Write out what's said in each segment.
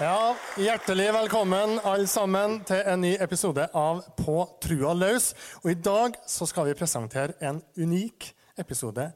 Ja, Hjertelig velkommen alle sammen til en ny episode av På trua løs. Og I dag så skal vi presentere en unik episode.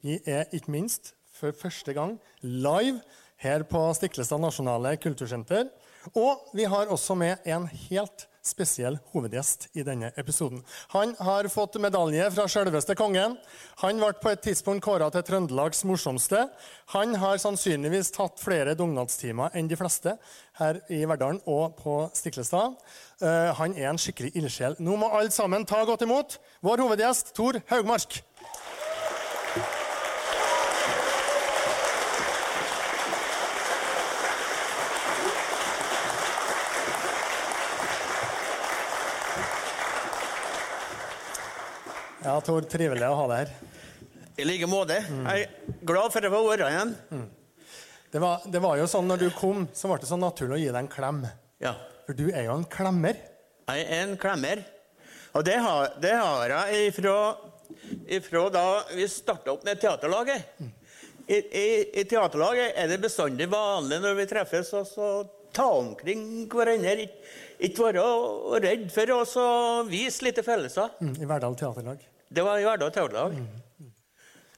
Vi er ikke minst for første gang live her på Stiklestad nasjonale kultursenter. Og vi har også med en helt spesiell hovedgjest i denne episoden. Han har fått medalje fra selveste kongen. Han ble på et tidspunkt kåra til Trøndelags morsomste. Han har sannsynligvis tatt flere dugnadstimer enn de fleste her i Verdalen og på Stiklestad. Eh, han er en skikkelig ildsjel. Nå må alle sammen ta godt imot vår hovedgjest Tor Haugmark. Ja, Tor, trivelig å ha deg her. I like måte. Jeg er glad for å få være igjen. Det var, det var jo sånn når du kom, så ble det så naturlig å gi deg en klem. Ja. For du er jo en klemmer. Jeg er en klemmer. Og det har, det har jeg ifra, ifra da vi starta opp med teaterlaget. I, i, I teaterlaget er det bestandig vanlig når vi treffes, å så ta omkring hverandre. Ikke være redd for å vise litt følelser. Mm, I Verdal teaterlag. Det var i Verdal.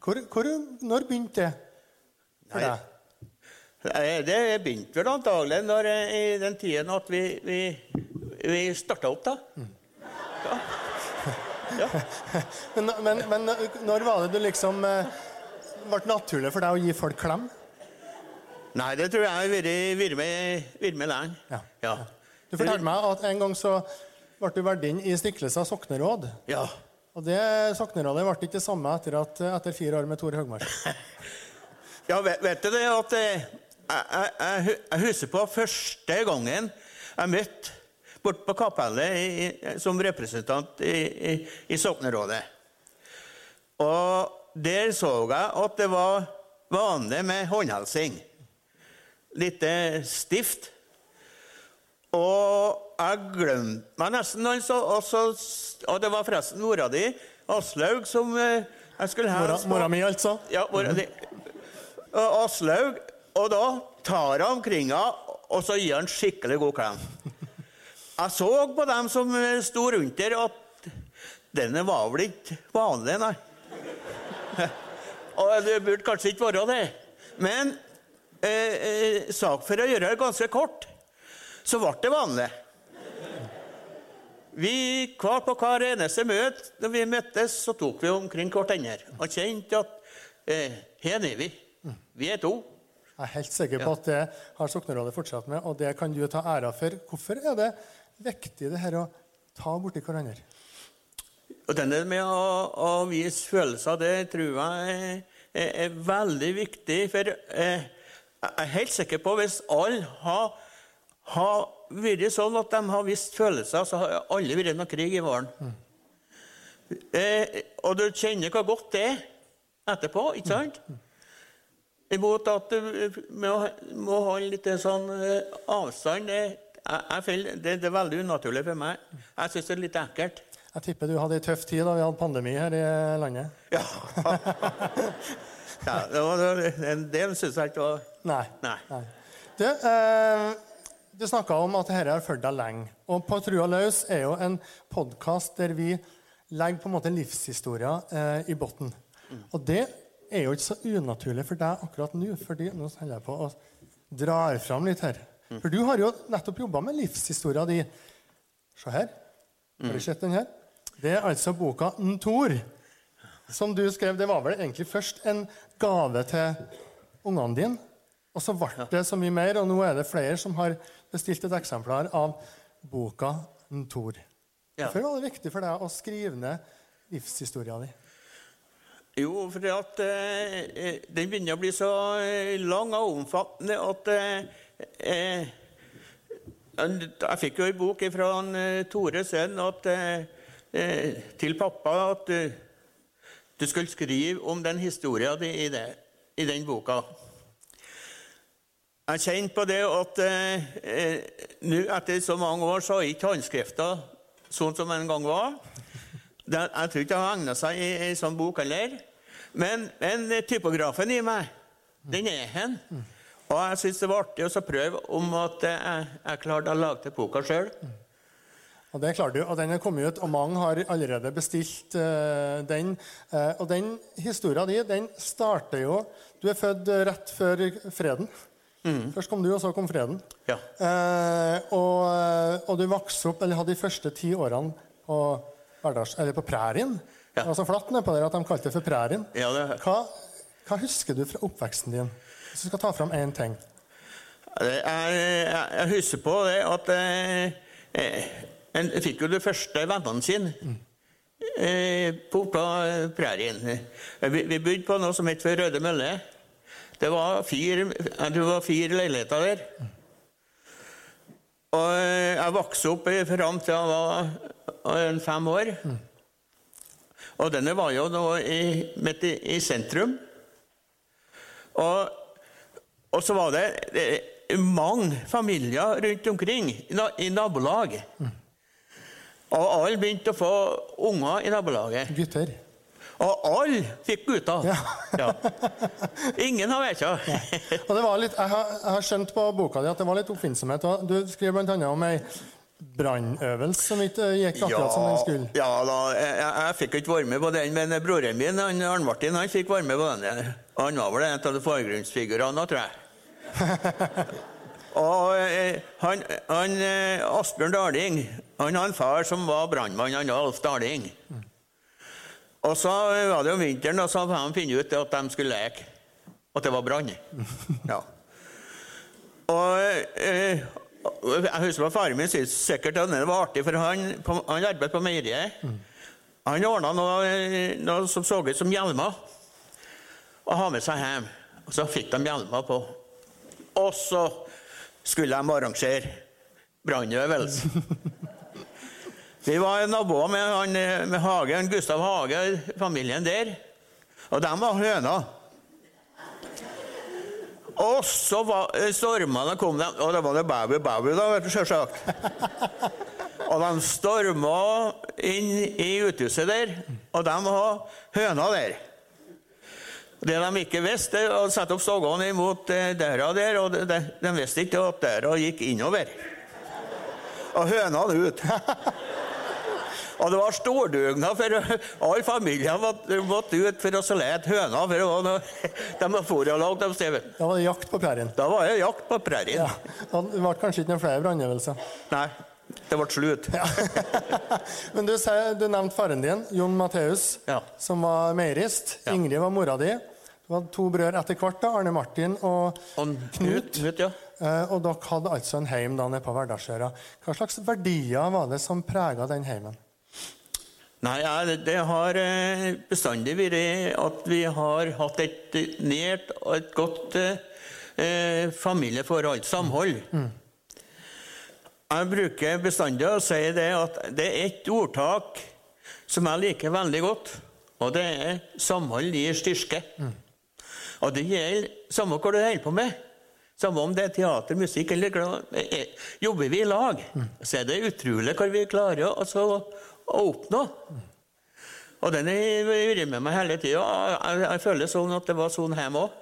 Hvor, hvor, når begynte det for deg? Nei, Det begynte vel antagelig når, eh, i den tiden at vi, vi, vi starta opp, da. Ja. ja. Men, men, men når var det du liksom eh, ble naturlig for deg å gi folk klem? Nei, det tror jeg har vært med, med lenge. Ja. Ja. Du fortalte meg at en gang så ble du vertinne i Stiklestad sokneråd. Ja. Og det Sokneradet ble ikke det samme etter, at, etter fire år med Tor Haugmark. ja vet, vet du det at eh, jeg, jeg, jeg, husker på første gangen jeg møtte bort på kapellet i, som representant i, i, i soknerådet. Og der så jeg at det var vanlig med håndhelsing. Litt eh, stift. Og jeg glemte meg nesten, altså. Og, så, og det var forresten mora di, Aslaug, som eh, jeg skulle Mora, mora mi, altså. Ja, mora di. Og Aslaug. Og da tar han omkring henne, og så gir han skikkelig god klem. Jeg så på dem som eh, sto rundt der, at denne var vel ikke vanlig, nei. Og det burde kanskje ikke være det. Men eh, eh, sak for å gjøre det ganske kort, så ble det vanlig. Vi, hver på hver eneste møte når vi møttes, så tok vi omkring hverandre og kjente at eh, her er vi. Vi er to. Jeg er helt sikker på at det har Soknerådet fortsatt med, og det kan du ta æra for. Hvorfor er det viktig det her å ta borti hverandre? Og denne med å, å vise følelser, det tror jeg er, er, er veldig viktig. For eh, jeg er helt sikker på hvis alle har, har vært sånn at de har vist følelser, så har aldri vært noe krig i våren. Eh, og du kjenner hvor godt det er etterpå, ikke sant? Imot at du må, må holde litt sånn eh, avstand. Det, jeg, jeg føler, det, det er veldig unaturlig for meg. Jeg syns det er litt ekkelt. Jeg tipper du hadde ei tøff tid da vi hadde pandemi her i landet. Ja. ja det var, en del syns jeg ikke var Nei. Nei. Du, eh, du snakka om at dette har fulgt deg lenge. Og På Trua løs er jo en podkast der vi legger på en måte livshistorier eh, i bunnen. Og det er jo ikke så unaturlig for deg akkurat nå, fordi nå holder jeg på å dra fram litt her. For du har jo nettopp jobba med livshistoria di. Se her. Har du sett den her? Det er altså boka «En Tor, som du skrev. Det var vel egentlig først en gave til ungene dine. Og så ble det så mye mer, og nå er det flere som har bestilt et eksemplar av boka «Thor». Ja. Hvorfor var det viktig for deg å skrive ned livshistoria di? Jo, for at eh, eh, den begynner å bli så eh, lang og omfattende at eh, eh, Jeg fikk jo en bok fra Tore sønn at, eh, til pappa at du skulle skrive om den historien din i, i den boka. Jeg kjente på det at eh, eh, nå etter så mange år så er ikke håndskrifta sånn som en gang var. Det, jeg tror ikke det har egnet seg i ei sånn bok heller. Men, men typografen i meg, den er hen. Og jeg syntes det var artig å prøve om at jeg, jeg klarte å lage til boka sjøl. Og det klarte du, og den er kommet ut, og mange har allerede bestilt uh, den. Uh, og den historia di, den starter jo Du er født rett før freden. Mm. Først kom du, og så kom freden. Ja. Eh, og, og, du vokste opp, eller hadde de første ti årene på, hverdags, eller på prærien. Ja. Det var så flatt nedpå der at de kalte det for prærien. Ja, det... hva, hva, husker du fra oppveksten din? Hvis du skal ta fram én ting. Jeg, jeg, husker på det at jeg, en fikk jo de første vennene sine. Mm. På, på prærien. Vi, vi bodde på noe som het Røde Mølle. Det var fire, det var fire leiligheter der. Og jeg vokste opp fram til jeg var fem år. Og denne var jo nå i, midt i, i sentrum. Og, og, så var det, det mange familier rundt omkring i nabolag. Og alle begynte å få unger i nabolaget. Gutter. Og alle fikk gutter. Ja. ja. Ingen har vært ja. Og det var litt, jeg har, jeg har, skjønt på boka di at det var litt oppfinnsomhet. Du skriver bl.a. om ei brannøvelse som ikke gikk akkurat ja, som den skulle. Ja da, jeg, jeg fikk ikke være med på den, men broren min han, Arne Martin han fikk være med på den. Han var vel en av de forgrunnsfigurene, tror jeg. Og eh, han, han eh, Asbjørn Daling han har en far som var brannmann, han Alf Daling. Og så var det om vinteren, og så hadde de funnet ut at de skulle leke. At det var brann. Ja. Og eh, jeg husker at Faren min syntes sikkert at det var artig, for han, han arbeidet på meieriet. Han ordna noe, noe, som så ut som hjelmer, og ha med seg hjem. Og Så fikk de hjelmer på. Og så skulle de arrangere brannøvelse. Vi var naboer med, med Hagen, Gustav Hage, familien der. Og de var høner. Og så var stormene kom, de, og det var det baby baby, da, sjølsagt. Og de storma inn i uthuset der, og de var høner der. Det de ikke visste, å sette opp stoggene imot eh, døra der, og de, de visste ikke at døra gikk innover. Og høna ut. Og det var stordugnad, for alle familien måtte ut for å lete høna. for De for og lagde dem stevet. Da var det jakt på prærien? Da var det jakt på prærien. Ja. Det ble kanskje ikke noen flere brannøvelser? Nei. Det ble slutt. Ja. Men du, du, nevnte faren din, Jon Matheus, ja. som var meierist. Ingrid var mora di. Du hadde to brødre etter hvert, da, Arne Martin og, og Knut. Knut ja. Eh, og dere hadde altså en heim da nede på Verdalsøra. Hva slags verdier var det som prega den heimen? Nei, Det har eh, bestandig vært at vi har hatt et nært og et godt eh, familieforhold, samhold. Mm. Jeg bruker bestandig å si det at det er ett ordtak som jeg liker veldig godt, og det er 'samhold gir styrke'. Mm. Og det gjelder samme hva du holder på med. Samme om det er teater, musikk eller Jobber vi i lag, så er det utrolig hva vi klarer altså, å oppnå. Og den har vært med meg hele tida. Jeg, jeg, føler sånn at det var sånn hjemme òg.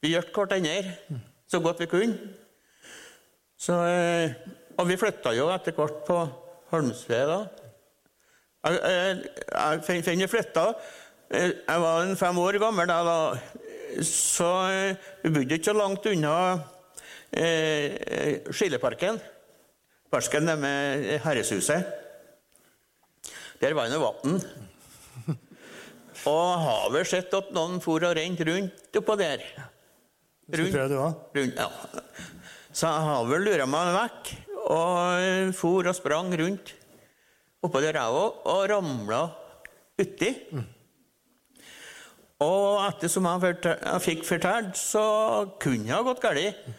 Vi hjalp hverandre så godt vi kunne. Så, eh, og vi flytta jo etter hvert på Holmsve da. Jeg, jeg, jeg, jeg flytta Eh, jeg var en fem år gammel da. da. Så eh, vi bodde ikke så langt unna eh, Skileparken. Parken med Herreshuset. Der var det noe vann. Og har vel sett at noen for og rent rundt oppå der. Rundt, rundt, ja. Så jeg har vel lura meg vekk og for og sprang rundt oppå der, jeg òg, og ramla uti. Mm. Og ettersom jeg, jeg fikk fortalt, så kunne det ha gått galt.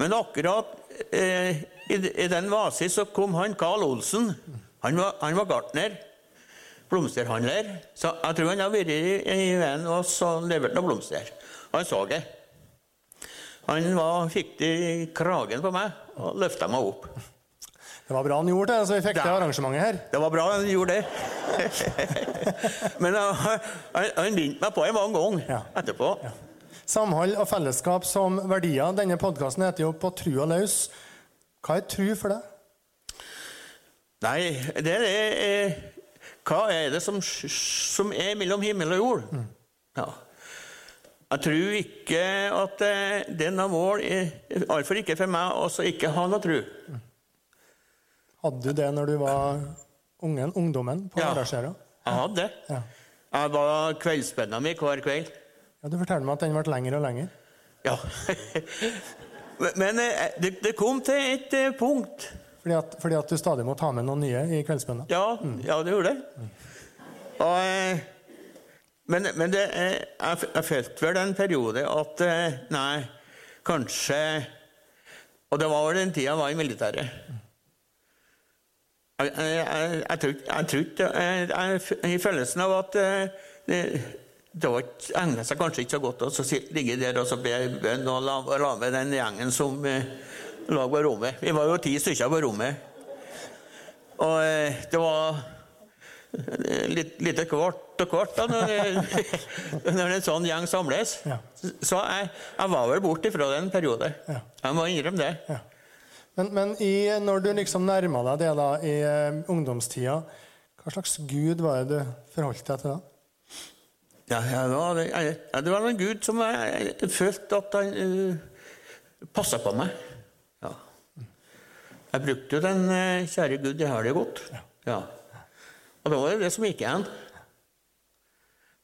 Men akkurat eh, i, i, den vasi så kom han Carl Olsen. Han var, han var gartner. Blomsterhandler. Så jeg tror han har vært i, i veien og levert noen blomster. Han så det. Han var, fikk det i kragen på meg og løfta meg opp. Det var bra han gjorde det, så vi fikk det, arrangementet her. Det var bra han gjorde det. Men han, han begynte meg på en mange ganger ja. etterpå. Ja. Samhold og fellesskap som verdier. Denne podkasten heter jo På trua løs. Hva er tru for deg? Nei, det er eh, Hva er det som, som er mellom himmel og jord? Mm. Ja. Jeg tror ikke at denne er noe mål, iallfall ikke for meg, også ikke ha noe tro. Hadde du det når du var ungen, ungdommen på Ja. Jeg hadde det. Ja. Jeg var kveldsbønna mi hver kveld. ja. Du forteller meg at den ble lengre og lengre. Ja. Men eh, det, det kom til et eh, punkt. Fordi at, fordi at du stadig må ta med noen nye i kveldsbønna. Ja, ja det gjorde jeg. Og, eh, men men det, eh, jeg, jeg følte vel en periode at eh, Nei, kanskje Og det var vel den tida jeg var i militæret. Jeg, jeg, jeg, f- i følelsen av at det, det egnet seg kanskje ikke så godt å ligge der og så be bønn og la, la med den gjengen som eh, lå på rommet. Vi var jo ti stykker på rommet. Og eh, det var eh, litt, lite kvart og kvart da, når, når en sånn gjeng samles. Ja. Så jeg, jeg var vel borte fra det en periode. Ja. Jeg må innrømme det. Ja. Men, men i, når du liksom nærma deg det da i uh, ungdomstida, hva slags gud var det du forholdt deg til da? Ja, var, jeg, ja, det var en gud som jeg, jeg følte at han uh, passa på meg. Jeg brukte jo den eh, kjære Gud, jeg har det godt. Ja. Og det var det som gikk igjen.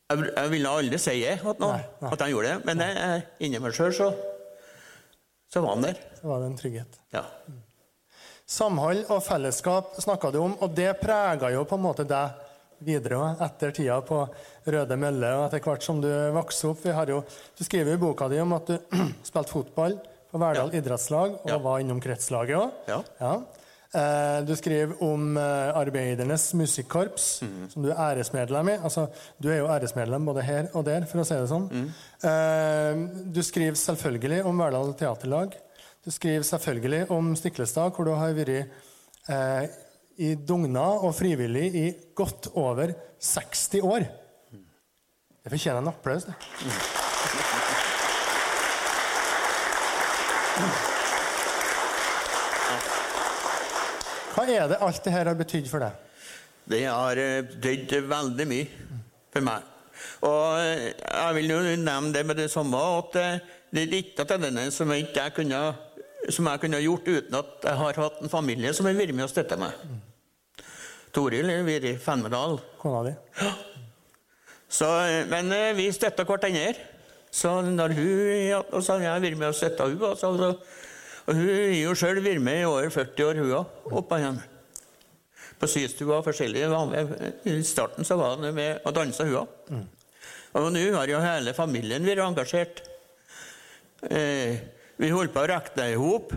Jeg, jeg ville aldri si at, noe, Nei, nei. at han gjorde det, men det, eh, inni meg sjøl så, så var han der. Så var det en trygghet. Ja. Samhold og fellesskap snakka du om, og det prega jo på en måte deg videre også, etter tida på Røde Mølle og etter hvert som du vokste opp. Vi har jo, du skriver i boka di om at du spilte fotball på Verdal Ja. idrettslag og Ja. var innom kretslaget òg. Ja. Eh, Du skriver om eh, Arbeidernes musikkorps, mm. som du er æresmedlem i. Altså, du er jo æresmedlem både her og der, for å si det sånn. Mm. Eh, Du skriver selvfølgelig om Verdal Teaterlag. Du skriver selvfølgelig om Stiklestad, hvor du har vært eh, i dugna og frivillig i godt over 60 år. Det fortjener en applaus. det. Hva er det alt det her har betydd for deg? Det har eh, betydd veldig mye for meg. Og eh, jeg vil jo nevne det med det samme at eh, det er ikke av denne som jeg ikke kunne, som jeg kunne gjort uten at jeg har hatt en familie som har vært med og støtta meg. Toril har vært i Fenmedal. Kona di? Så, eh, men vi støtter hverandre. Så når hun og så har jeg vært med og støtta hun, og, så, og hun har jo sjøl vært med i over 40 år, hun òg. Oppå igjen. På systua forskjellig. I starten så var hun med og dansa, hun òg. Og nå har jo hele familien vært engasjert. Eh, vi holdt på å regne i hop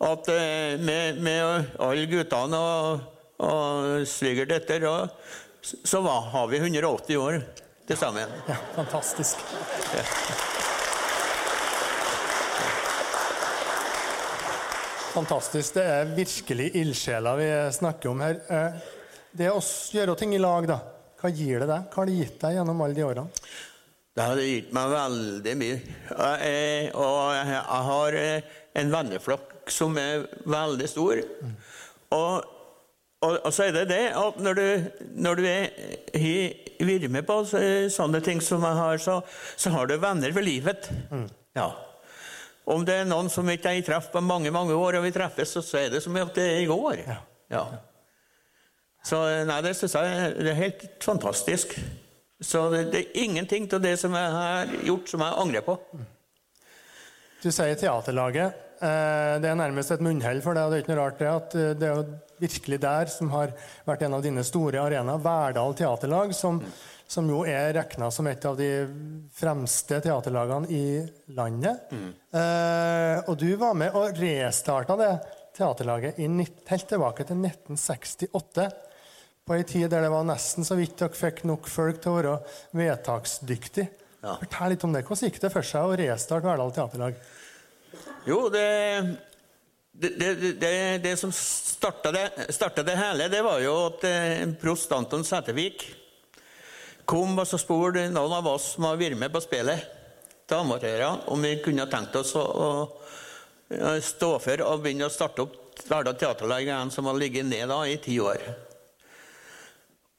at eh, med, med alle guttene og, og svigerdatter og så var, har vi 180 år til sammen. Ja, fantastisk. Fantastisk. Det er virkelig ildsjeler vi snakker om her. Eh, Det å gjøre ting i lag, da. Hva gir det deg? Hva har det gitt deg gjennom alle de årene? Det har gitt meg veldig mye. Og jeg, har eh, en venneflokk som er veldig stor. Og, og, og så er det det at når du, når du er, har vært med på sånne ting som jeg har, så, så har du venner for livet. Ja. Om det er noen som ikke jeg har truffet på mange mange år, og vi treffes, så, så er det som at det er i går. Ja. Så nei, det syns jeg det er helt fantastisk. Så det, det er ingenting av det som jeg har gjort, som jeg angrer på. Du sier teaterlaget. Eh, Det er nærmest et munnhell for deg. Det er ikke noe rart det at eh, det er virkelig der som har vært en av dine store arenaer. Verdal teaterlag, som, som jo er regna som et av de fremste teaterlagene i landet. Eh, og du var med og restarta det teaterlaget i, helt tilbake til 1968. På ei tid der det var nesten så vidt dere fikk nok folk til å være vedtaksdyktig. Ja. Fortell litt om det. Hvordan gikk det for seg å restarte Verdal teaterlag? Jo, det det, det, det, som starta det, hele, det var jo at eh, prost Anton Sætervik kom og så spurte noen av oss som har vært med på spillet, til amatører om vi kunne tenkt oss å, å stå for og begynne å starte opp Verdal teaterlag igjen, som har ligget ned da i ti år.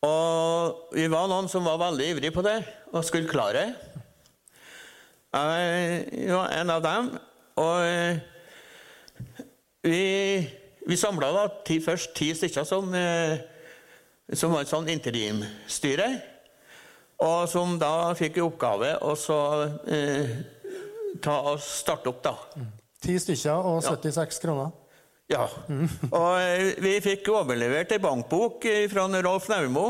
Og vi var noen som var veldig ivrige på det og skulle klare det. Jeg var en av dem. Og eh, vi, vi samla da ti, først ti stykker som, eh, som var et sånn interimstyre. Og som da fikk i oppgave å eh, starte opp, da. Ti stykker og 76 kroner. Ja. Og eh, vi fikk overlevert ei bankbok fra Rolf Naumo,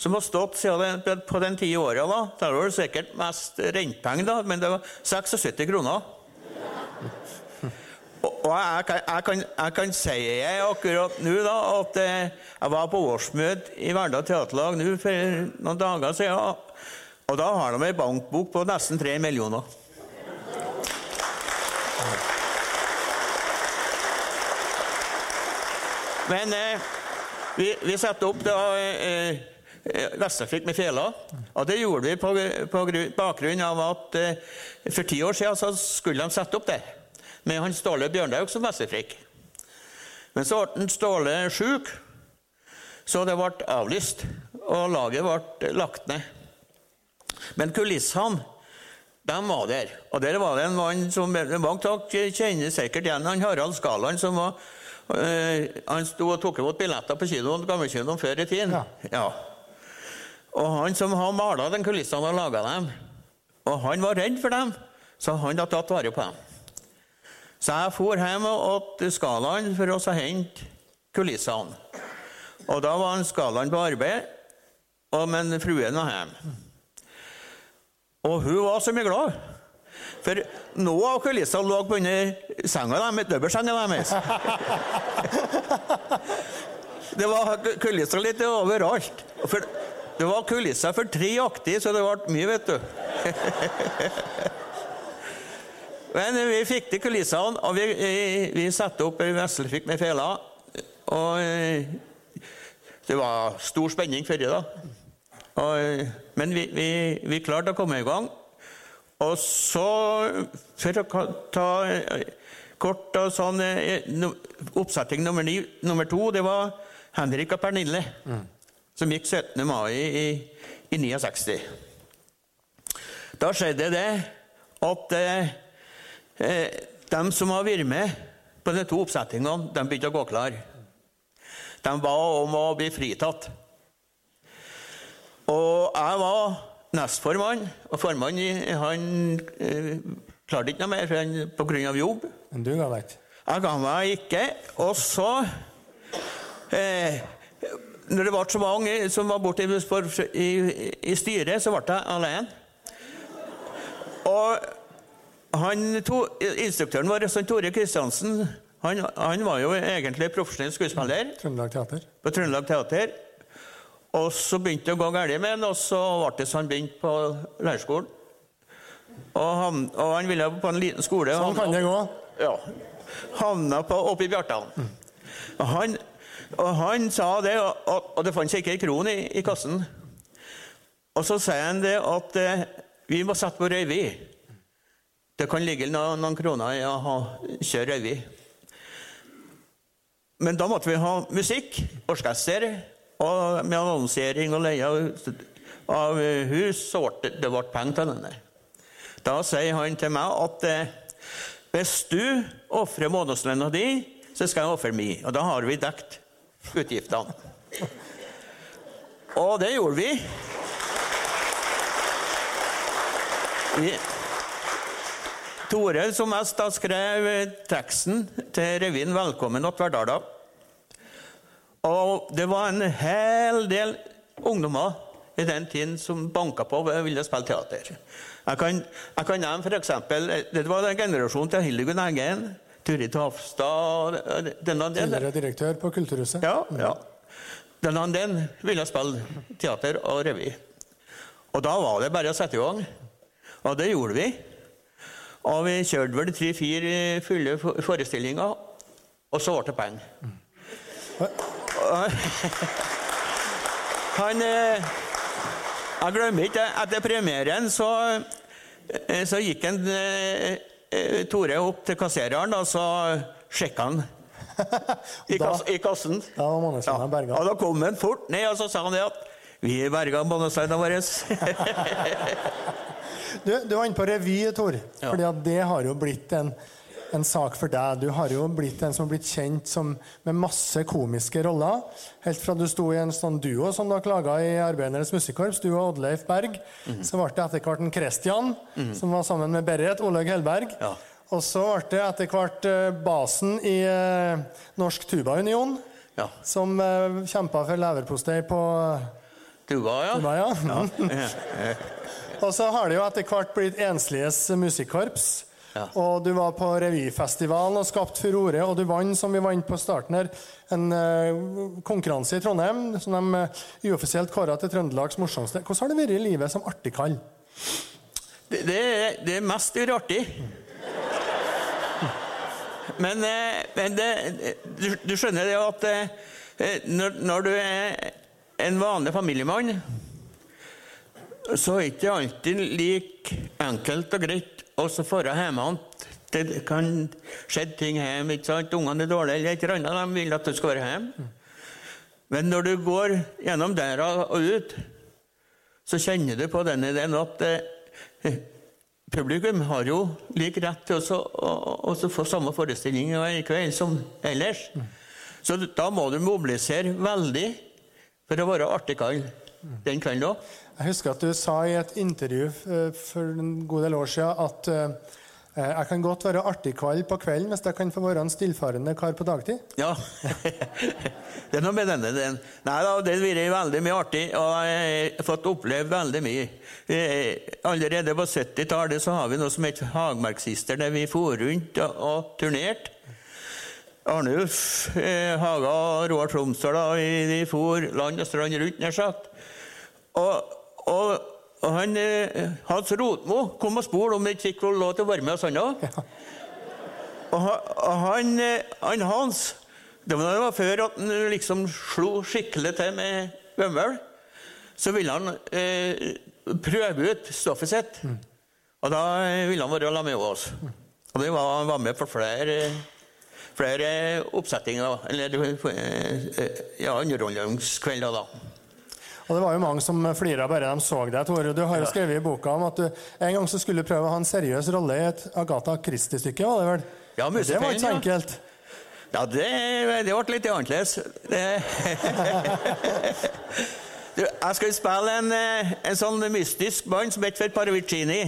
som har stått siden den, på den ti åra. Da. Det var sikkert mest rentepenger, men det var 76 kroner. Og jeg kan, jeg kan, jeg kan si akkurat nå da, at eh, jeg var på årsmøte i Verdal Teaterlag nå for noen dager siden. Og da har de ei bankbok på nesten tre millioner. Men eh, vi, vi satte opp da eh, eh Vesterfrikk med fela. Og det gjorde vi på, på bakgrunn av at eh, for ti år siden så skulle de sette opp det med han Ståle Bjørndaug som Vesterfrikk. Men så ble Ståle sjuk, så det ble avlyst. Og laget ble lagt ned. Men kulissene de var der. Og der var det en mann som mange takk kjenner sikkert igjen, han Harald Skaland, som var øh, han sto og tok imot billetter på kinoen, gammelkinoen før i tiden. Ja. ja. Og han som har mala den kulissene og laga dem, og han var redd for dem, så han hadde tatt vare på dem. Så jeg for hjem til Skaland for å hente kulissene. Og da var han Skaland på arbeid, og, men fruen var hjemme. Og hun var så mye glad. For noen av kulissene lå på under senga deres, dobbeltsenga deres. Det var kulisser litt overalt. For det var kulisser for tre aktige, så det ble mye, vet du. Men vi fikk til kulissene, og vi, vi satte opp Veslefikk med fela. Og det var stor spenning før da. Og, men vi, vi, vi klarte å komme i gang. Og så, for å ta eh, kort og sånn eh, Oppsetting nummer, ni, nummer to, det var Henrik og Pernille. Mm. Som gikk 17. mai i, i 69. Da skjedde det at eh, eh, de som har vært med på de to oppsettingene, de begynte å gå klar. De ba om å bli fritatt. Og jeg var nestformann. Og formannen han eh, klarte ikke noe mer pga. jobb. Men du ga deg ikke? Jeg ga meg ikke. Og så eh, Når det ble så mange som var borte i, i, i styret, så ble jeg alene. Og han, to, instruktøren vår, Tore Kristiansen, han, han, var jo egentlig profesjonell skuespiller. Trøndelag Teater. På Trøndelag Teater. Og så begynte det å gå galt med han, og så ble det så han begynte på lærerskolen. Og han, og han ville på en liten skole. Sånn kan det gå? Ja. Havna på, oppe i Bjartan. Mm. Og, han, og han sa det, og, og det fantes ikke ei kron i, i, kassen. Og så sier han det at eh, vi må sette på røyvi. Det kan ligge noen, noen kroner i å ha, kjøre revy. Men da måtte vi ha musikk, orkester og med annonsering og leie av hus, så ble det, ble penger til denne. Da sier han til meg at eh, hvis du ofrer månedslønna di, så skal jeg ofre mi. Og da har vi dekt utgiftene. Og det gjorde vi. vi Tore som mest da skrev teksten til revyen 'Velkommen til Verdala'. Og det var en hel del ungdommer i den tiden som banka på og ville spille teater. Jeg kan, jeg kan nevne f.eks. Det var den generasjonen til Hildegunn Eggen, Turid Hafstad Tidligere direktør på Kulturhuset. Ja. ja. Den ville spille teater og revy. Og da var det bare å sette i gang. Og det gjorde vi. Og vi kjørte vel tre-fire fulle forestillinger, og så ble det penger. Han eh, Jeg glemmer ikke Etter premieren så eh, så gikk en, eh, Tore opp til kassereren, og så sjekka han i, Da- kass, i kassen. Da var ja, berga. Og da kom han fort ned, og så sa han det at vi berga månedstegna våre. Du, du var inne på revy, Tor. Ja. Fordi at det har jo blitt en, en sak for deg. Du har jo blitt en som har blitt kjent som, med masse komiske roller. Helt fra du sto i en sånn duo som du har klaga i Arbeidernes Musikkorps, du og Oddleif Berg. Mhm. Så ble det etter hvert en Christian, som var sammen med Berit Olaug Hellberg. Ja. Og så ble det etter hvert eh, basen i eh, Norsk Tubaunion, Ja. som uh, kjempa for leverpostei på Tuba, ja. Tuba, ja. ja. Og så har det jo etter hvert blitt Ensliges musikkorps. Ja. Og du var på revyfestivalen og skapt furore, og du vant, som vi vant på starten her, en uh, konkurranse i Trondheim som de uh, uoffisielt kåra til Trøndelags morsomste. Hvordan har det vært i livet som artigkall? Det, det, det er mest artig. Men, eh, men det, du, du skjønner det at eh, når, når du er en vanlig familiemann, så er det ikke alltid like enkelt og greit å dra hjem igjen. Det kan skje ting hjemme. ikke sant? Ungene er dårlige eller et eller annet. De vil at du skal være hjemme. Men når du går gjennom døra og ut, så kjenner du på den ideen at eh, publikum har jo lik rett til også å å- å få samme forestilling i kveld som ellers. Så da må du mobilisere veldig for å være artigkall den kvelden òg. Jeg husker at du sa i et intervju eh, for en god del år siden at eh, jeg kan godt være artigkall på kvelden hvis jeg kan få være en stillfarende kar på dagtid. Ja. det er noe med denne. Den. Nei da, det har vært veldig mye artig, og jeg har fått oppleve veldig mye. Eh, Allerede på 70-tallet så har vi noe som heter Hagmarksister, der vi for rundt og, og turnerte. Arnulf eh, Haga og Roar Tromsdal vi- for land og strand rundt, nær sagt. Og, og, og han, eh, Hans Rotmo kom og spurte om ikke fikk lov til å være med oss, han òg. Og han, og han, eh, han Hans Det var, før at han liksom slo skikkelig til med bømmel. Så ville han eh, prøve ut stoffet sitt. Og da ville han være la med oss. Og det var, han var med på flere, flere oppsettinger. Eller eh, ja, underholdningskvelder, da. Og det var jo mange som flira bare de så deg, Tore. Du har jo skrevet i boka om at du en gang så skulle prøve å ha en seriøs rolle i et Agatha Christie-stykke, var det vel? Ja, det var ikke så enkelt. Ja, det, det ble litt annerledes. Jeg skal spille en, eh, en sånn mystisk mann som heter for Paravicini.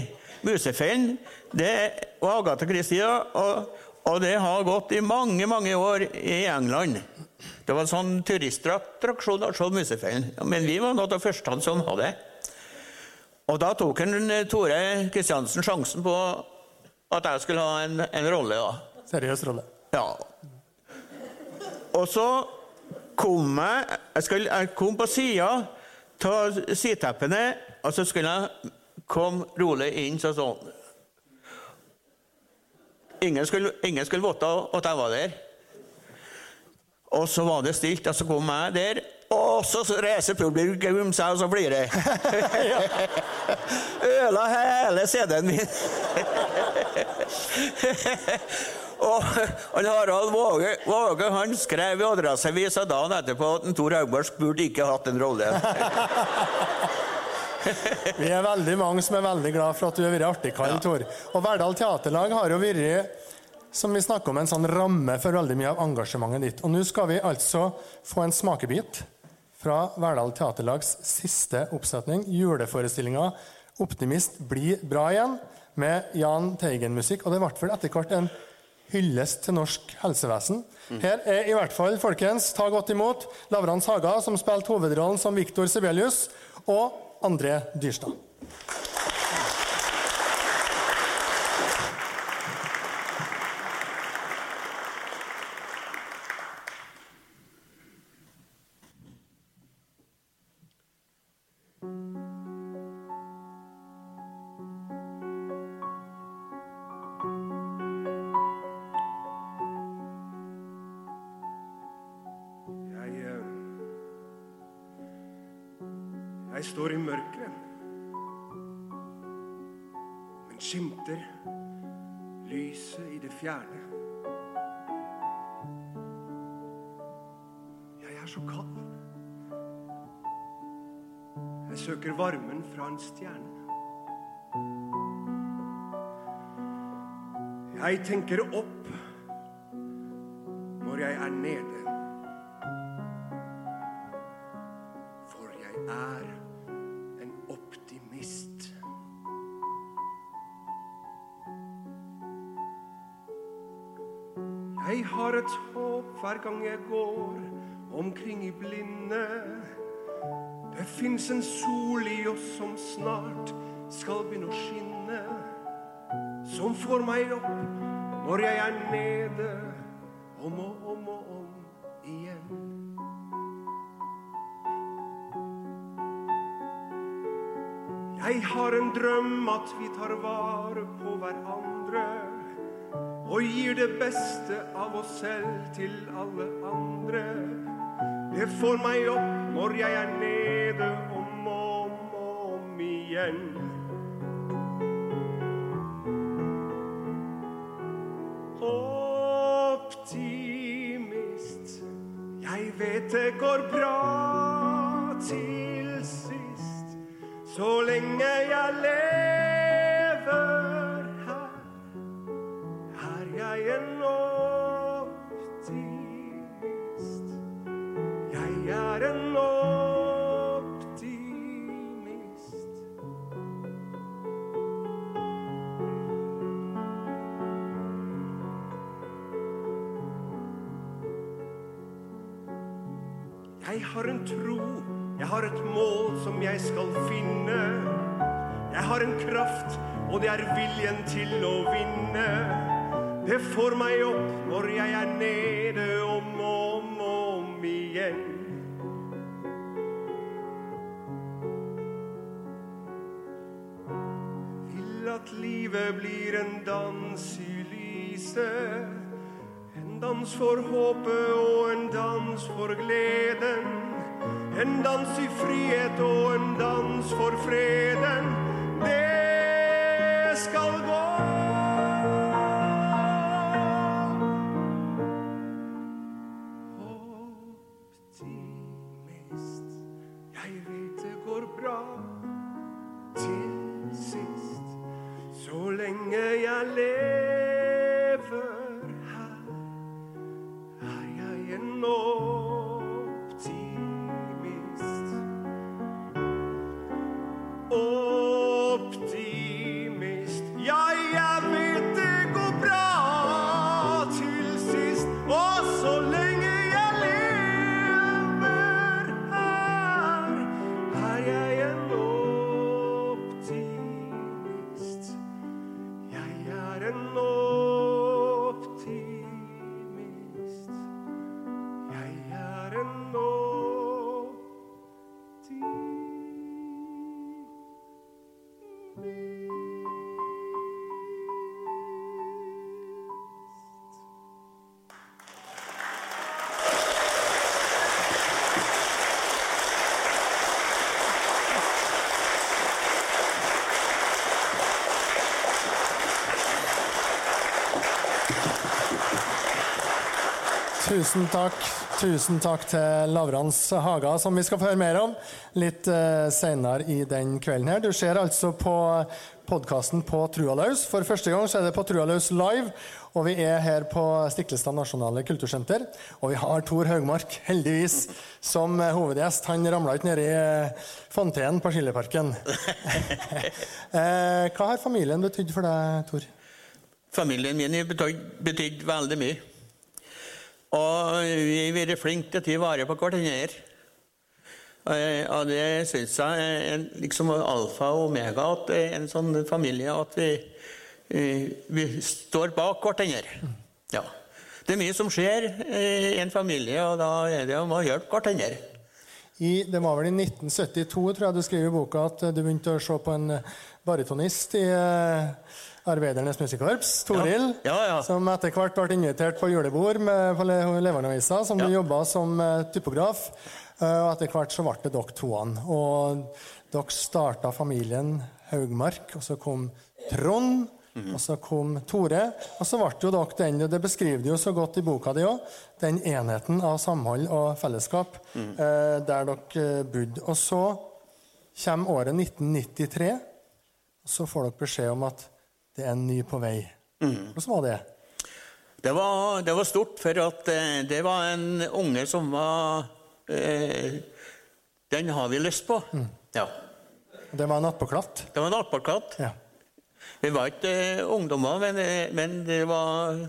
Musefellen. Det var Agatha Christie, og, og det har gått i mange, mange år i England. Det var en sånn turistattraksjon å se Musefellen. Men vi var noe av de første som hadde det. Og da tok en, eh, Tore Kristiansen sjansen på at jeg skulle ha en, en rolle. da. Seriøs rolle. Ja. Og så kom jeg Jeg, skulle, jeg kom på sida av sideteppene, og så skulle jeg komme rolig inn sånn sånn. Ingen skulle, ingen skulle vite at jeg var der. Og så var det stilt, og så kom jeg der. Og så reiser publikum seg, og så flirer Øla hele CD-en min. Og han Harald Våge, Våge han skrev i Adresseavisa dagen etterpå at Tor Haugmark burde ikke hatt en rolle. Vi er veldig mange som er veldig glad for at du har vært artig, Karl ja. Tor. Og Verdal Teaterlag har jo vært som vi snakker om, en sånn ramme for veldig mye av engasjementet ditt. Og nå skal vi altså få en smakebit fra Verdal Teaterlags siste oppsetning, juleforestillinga 'Optimist blir bra igjen', med Jahn Teigen-musikk. Og det ble vel etter hvert en hyllest til norsk helsevesen. Her er i hvert fall, folkens, ta godt imot Lavrans Haga, som spilte hovedrollen som Viktor Sibelius, og André Dyrstad. Varmen fra en stjerne. Jeg tenker opp når jeg er nede. For jeg er en optimist. Jeg har et håp hver gang jeg går omkring i blinde. Det fins en sol i oss som snart skal begynne å skinne. Som får meg opp når jeg er nede, om og om og om igjen. Jeg har en drøm at vi tar vare på hverandre og gir det beste av oss selv til alle andre. Det får meg opp når jeg er nede om og om, og om igjen. Optimist, jeg vet det går bra har en tro, jeg har et mål som jeg skal finne. Jeg har en kraft, og det er viljen til å vinne. Det får meg opp når jeg er nede om og om om igjen. Vil at livet blir en dans i lyset. En dans for håpet og en dans for gleden. En dans i frihet og en dans for freden. Det skal gå. Tusen takk. Tusen takk til Lavrans Haga, som vi skal få høre mer om litt uh, senere i den kvelden. her. Du ser altså på podkasten på Trua løs. For første gang så er det på Trua løs live, og vi er her på Stiklestad nasjonale kultursenter. Og vi har Tor Haugmark, heldigvis, som eh, hovedgjest. Han ramla ikke nedi uh, fontenen på Skilleparken. uh, hva har familien betydd for deg, Tor? Familien min har betydd, betydd veldig mye. Og vi har vært flinke til å ta vare på hverandre. Eh, Og det syns jeg er liksom alfa og omega at det er en sånn familie at vi, eh, vi står bak hverandre. Ja. Det er mye som skjer eh, i en familie, og da er det om å hjelpe hverandre. I, det var vel i 1972 tror jeg du skriver i boka at du begynte å se på en baritonist i Arbeidernes Musikkorps, Toril, Ja, ja, ja. som etter hvert ble invitert på julebord med, på Le- Levanavisa, som Ja. jobba som eh, typograf. Eh, og etter hvert så ble det dere toene. Og dere starta familien Haugmark, og så kom Trond, og så kom Tore. Og så ble jo dere den, og det beskriver du jo så godt i boka di òg, den enheten av samhold og fellesskap eh, der dere bodde. Og så kommer året 1993, og så får dere beskjed om at det er en ny på vei. Hvordan var det? Det var, det var stort, for at eh, det var en unge som var eh, Den har vi lyst på. Ja. Det var en attpåklatt. Det var en attpåklatt. Ja. Vi var ikke eh, ungdommer, men, eh, men det var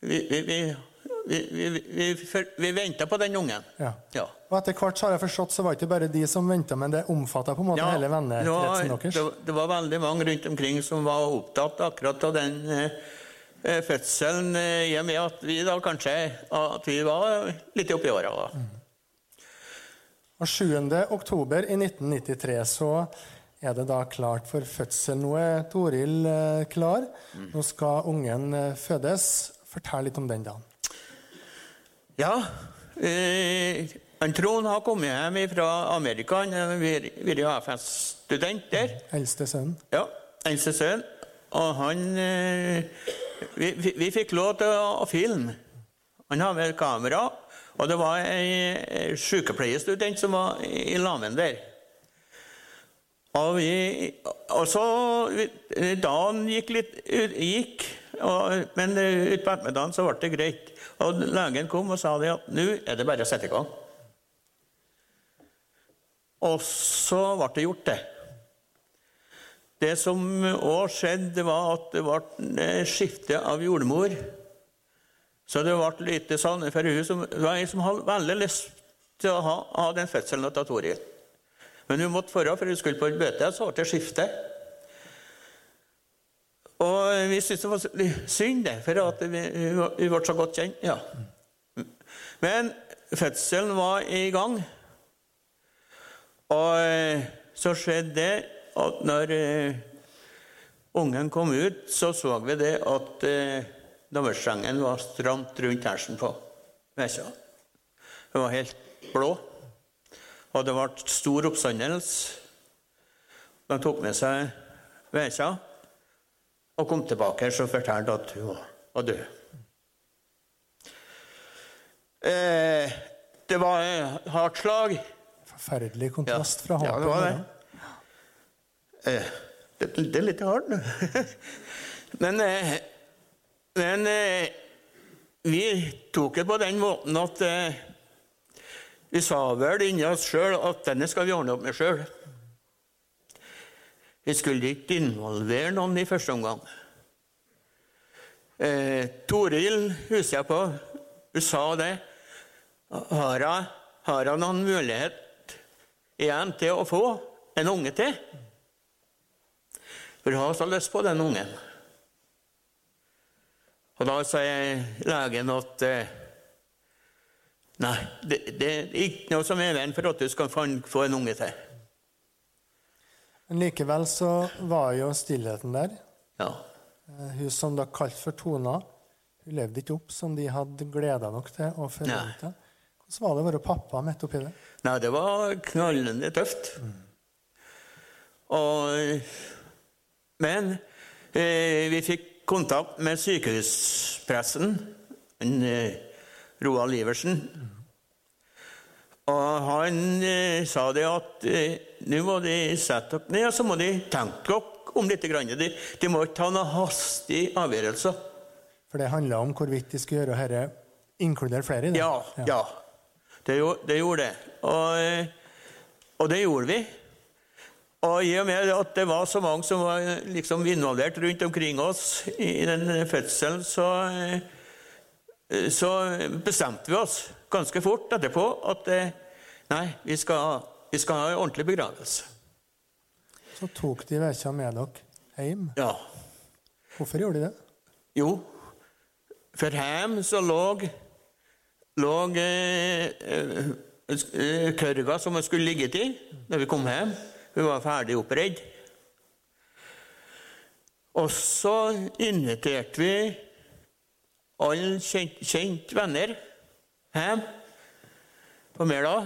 Vi, vi, vi, vi, vi, vi, venta på den ungen. Ja. Ja. Og etter hvert så har jeg forstått, så var det ikke bare de som venta, men det omfatta på en måte Ja, hele vennekretsen deres. det, var- det var veldig mange rundt omkring som var opptatt akkurat av den eh, eh, fødselen, eh, i og med at vi da kanskje at vi var litt oppi åra. Mm. Og 7. oktober i 1993 så er det da klart for fødsel. Nå er Toril eh, klar. Nå skal ungen fødes. Fortell litt om den dagen. Ja, eh, han Trond har kommet hjem fra Amerika. Han har vært AFS-student der. Eldste sønn. Ja, eldste sønn. Og han eh, vi, vi, vi fikk lov til å filme. Han har med kamera. Og det var ei sykepleierstudent som var i lammen der. Og, vi, og så Dagen gikk litt ut, gikk, og, men utpå ettermiddagen så ble det greit. Og legen kom og sa det at nå er det bare å sette i gang. Og så ble det gjort, det. Det som òg skjedde, det var at det ble et skifte av jordmor. Så det ble litt sånn for hun som, det var en som hadde veldig lyst til å ha, ha den fødselen av Tori. Men hun måtte forå, for hun skulle på et møte, så ble det skifte. Og vi syntes det var synd, det, for vi, var- ble så godt kjent. ja. Men fødselen var i gang. Og eh, så skjedde det at når eh, ungen kom ut, så så vi det at dommerstrengen var stramt rundt hersen på bikkja. Den var helt blå. Og det ble stor oppstandelse. De tok med seg Vesja og kom tilbake og fortalte at hun var- død. Eh, det var et hardt slag. Forferdelig kontrast fra ja, håpet. det var det. Eh, det, det er litt hardt nå. men eh, men eh, vi tok det på den måten at eh, vi sa vel inni oss sjøl at denne skal vi ordne opp med sjøl. Vi skulle ikke involvere noen i første omgang. Eh, Toril husker jeg på. Hun sa det. Har jeg, har jeg noen mulighet igjen til å få en unge til? For jeg har så lyst på den ungen. Og da sier legen at eh, Nei, det, det er ikke noe som er veien for at du skal få en unge til. Men likevel så var jo stillheten der. Ja. Eh, Hun som da kalte for Tona, hun levde ikke opp som de hadde gleda nok til å forvente. Hvordan var det å være pappa midt oppi det? Nei, det var knallende tøft. Og, men eh, vi fikk kontakt med sykehuspressen, en, eh, Roald Iversen. Og han eh, sa det at eh, nå må de sette dere ned, og så må de tenke dere om litt. Grann. De, de må ikke ta noen hastige avgjørelser. For det handla om hvorvidt de skulle gjøre dette, inkludere flere det. Ja, ja. Det, gjorde, det gjorde det. Og, eh, og det gjorde vi. Og i og med at det var så mange som var eh, liksom involvert rundt omkring oss i den fødselen, så, eh, så bestemte vi oss ganske fort etterpå at nei, vi skal, vi skal ha en ordentlig begravelse. Så tok de Vekkja med dere hjem. Ja. Hvorfor gjorde de det? Jo, for hjem så lå, lå eh, eh, eh, kørga som vi skulle ligget i når vi kom hjem. Vi var ferdig oppredd. Og så inviterte vi alle kjent, kjent venner hjem på Mæla.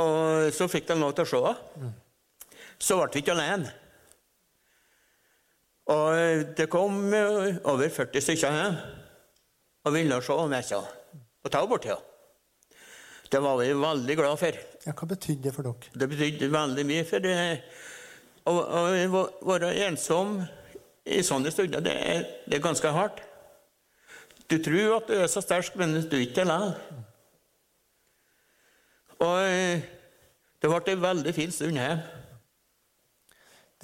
Og så fikk de lov til å se. så ble vi ikke alene. Og det kom over 40 stykker hjem og ville se messa og ta bort henne. Det var vi veldig glad for. Ja, hva betydde det for dere? Det betydde veldig mye. For det, å, å være ensom i sånne stunder, det er, det er ganske hardt. Du tror at du er så sterk, men du er ikke likevel. Og det ble en veldig fin stund her.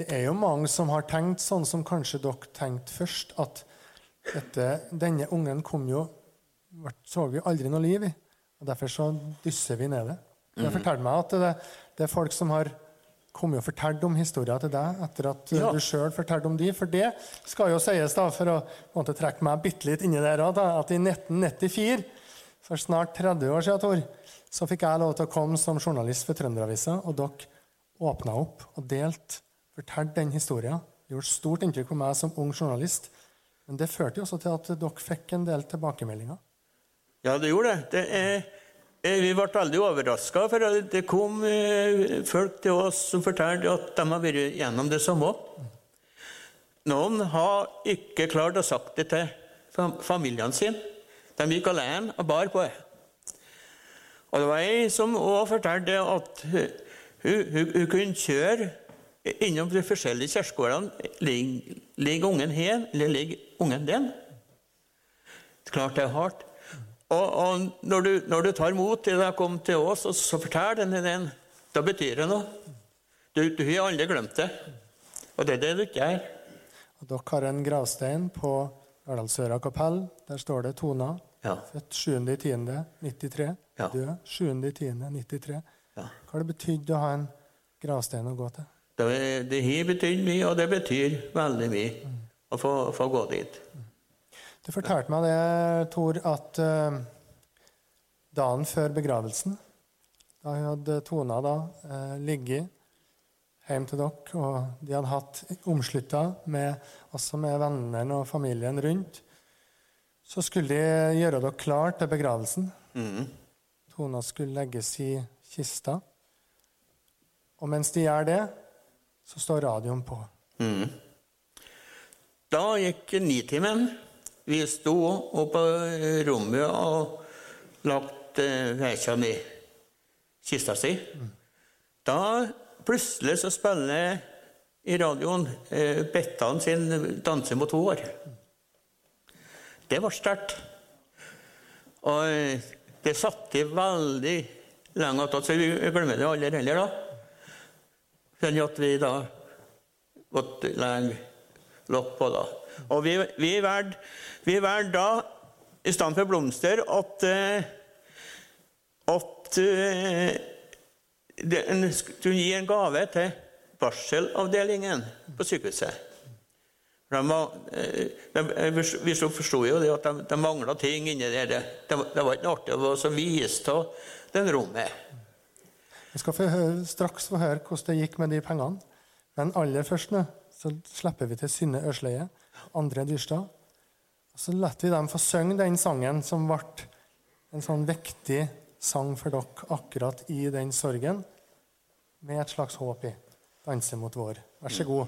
Det er jo mange som har tenkt sånn som kanskje dere tenkte først, at dette, denne ungen kom jo så vi aldri noe liv i. og Derfor så dysser vi ned det. Det Mhm. forteller meg at det, det er folk som har kommet og fortalt om historier til deg etter at Ja. du sjøl fortalte om de. For det skal jo sies, da, for å måtte trekke meg bitte litt inni der, òg, at i 1994, for snart 30 år siden, Tor, så fikk jeg lov til å komme som journalist for Trønderavisa, og dere åpna opp og delte, fortalte den historien. Det gjorde stort inntrykk på meg som ung journalist. Men det førte jo også til at dere fikk en del tilbakemeldinger. Ja, det gjorde det. det er, eh, vi ble veldig overraska, for det kom eh, folk til oss som fortalte at de har vært gjennom det samme. Noen har ikke klart å sagt det til fam- familiene sine. De gikk alene og bar på det. Og det var ei som òg fortalte at hun, hun, hun kunne kjøre innom de forskjellige kirkegårdene. Ligger ligger ungen her, eller ligger ungen den? Klart det er hardt. Og, og når, du, når du tar mot til å komme til oss og så forteller den den, da betyr det noe. Du, du har aldri glemt det. Og det er det du ikke. Og dere har en gravstein på Ørdalsøra kapell. Der står det Tona. Ja. Født 7.10.93. Ja. Død 7.10.93. Ja. Hva har det betydd å ha en gravstein å gå til? Det, det har betydd mye, og det betyr veldig mye å få, få gå dit. Du fortalte meg det, Tor, at uh, dagen før begravelsen Da hadde Tona da uh, ligget hjem til dere, og de hadde hatt omslutta med, også med vennene og familien rundt, så skulle de gjøre dere klar til begravelsen. Mm. Tona skulle legges i kista. Og mens de gjør det, så står radioen på. Mm. Da gikk nitimen. Vi sto oppe på rommet og lagt eh, vekene i kista si. Da plutselig så spiller i radioen eh, Bettan sin 'Danse mot vår'. Det var sterkt. Og eh, det satt i veldig lenge attåt, så vi glemmer det aldri heller, da. Sånn at vi da måtte legge lokk på, da. Og vi, vi valgte da, i stedet for blomster, at eh, at eh, en skulle gi en gave til barselavdelingen på sykehuset. Var, eh, vi forsto jo det at de, de mangla ting inni der. Det, det, var- ikke noe artig å så vise av den rommet. Vi skal få høre, straks få høre hvordan det gikk med de pengene. Men aller først nå, så slipper vi til Synne Ørsleie, André Dyrstad. Og så lar vi dem få synge den sangen som ble en sånn viktig sang for dere akkurat i den sorgen, med et slags håp i. 'Danse mot vår'. Vær så god.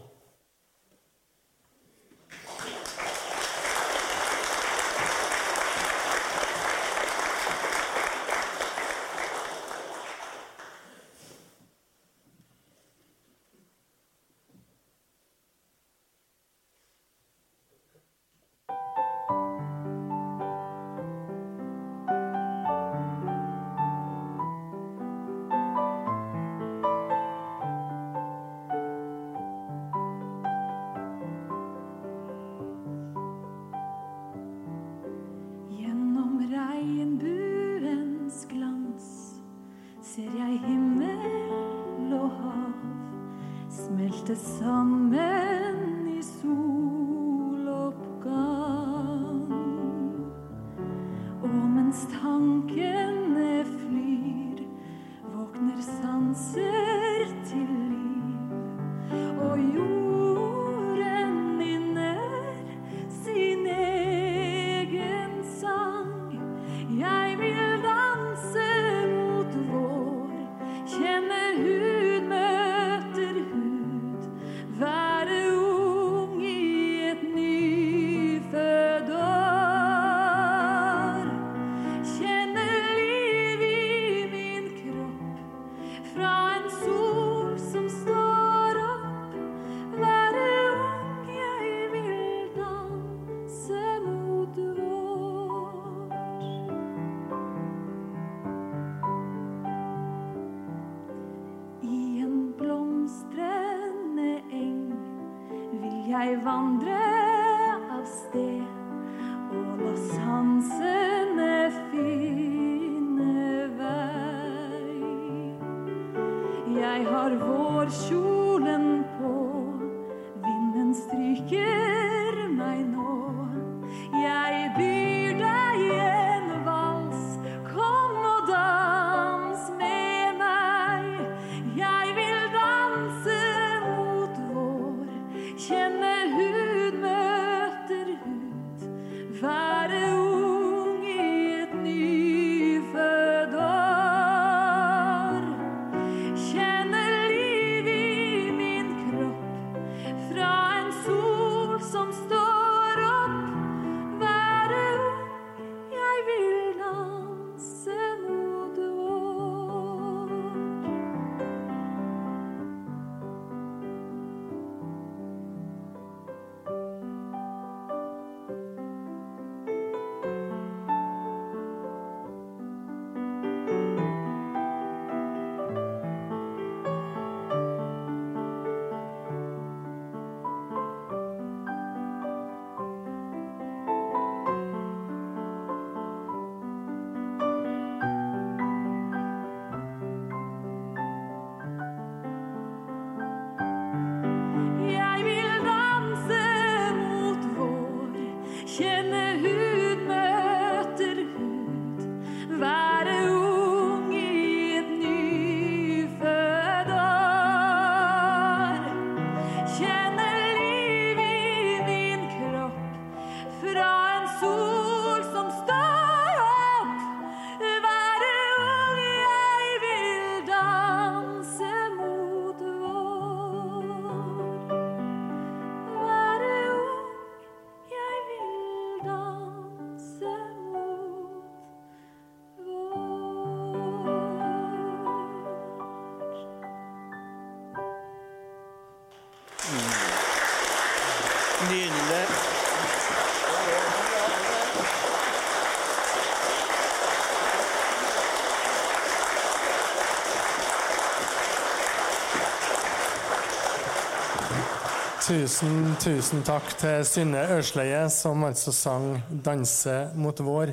Tusen, tusen takk til Synne Ørsleie, som altså sang 'Danse mot vår'.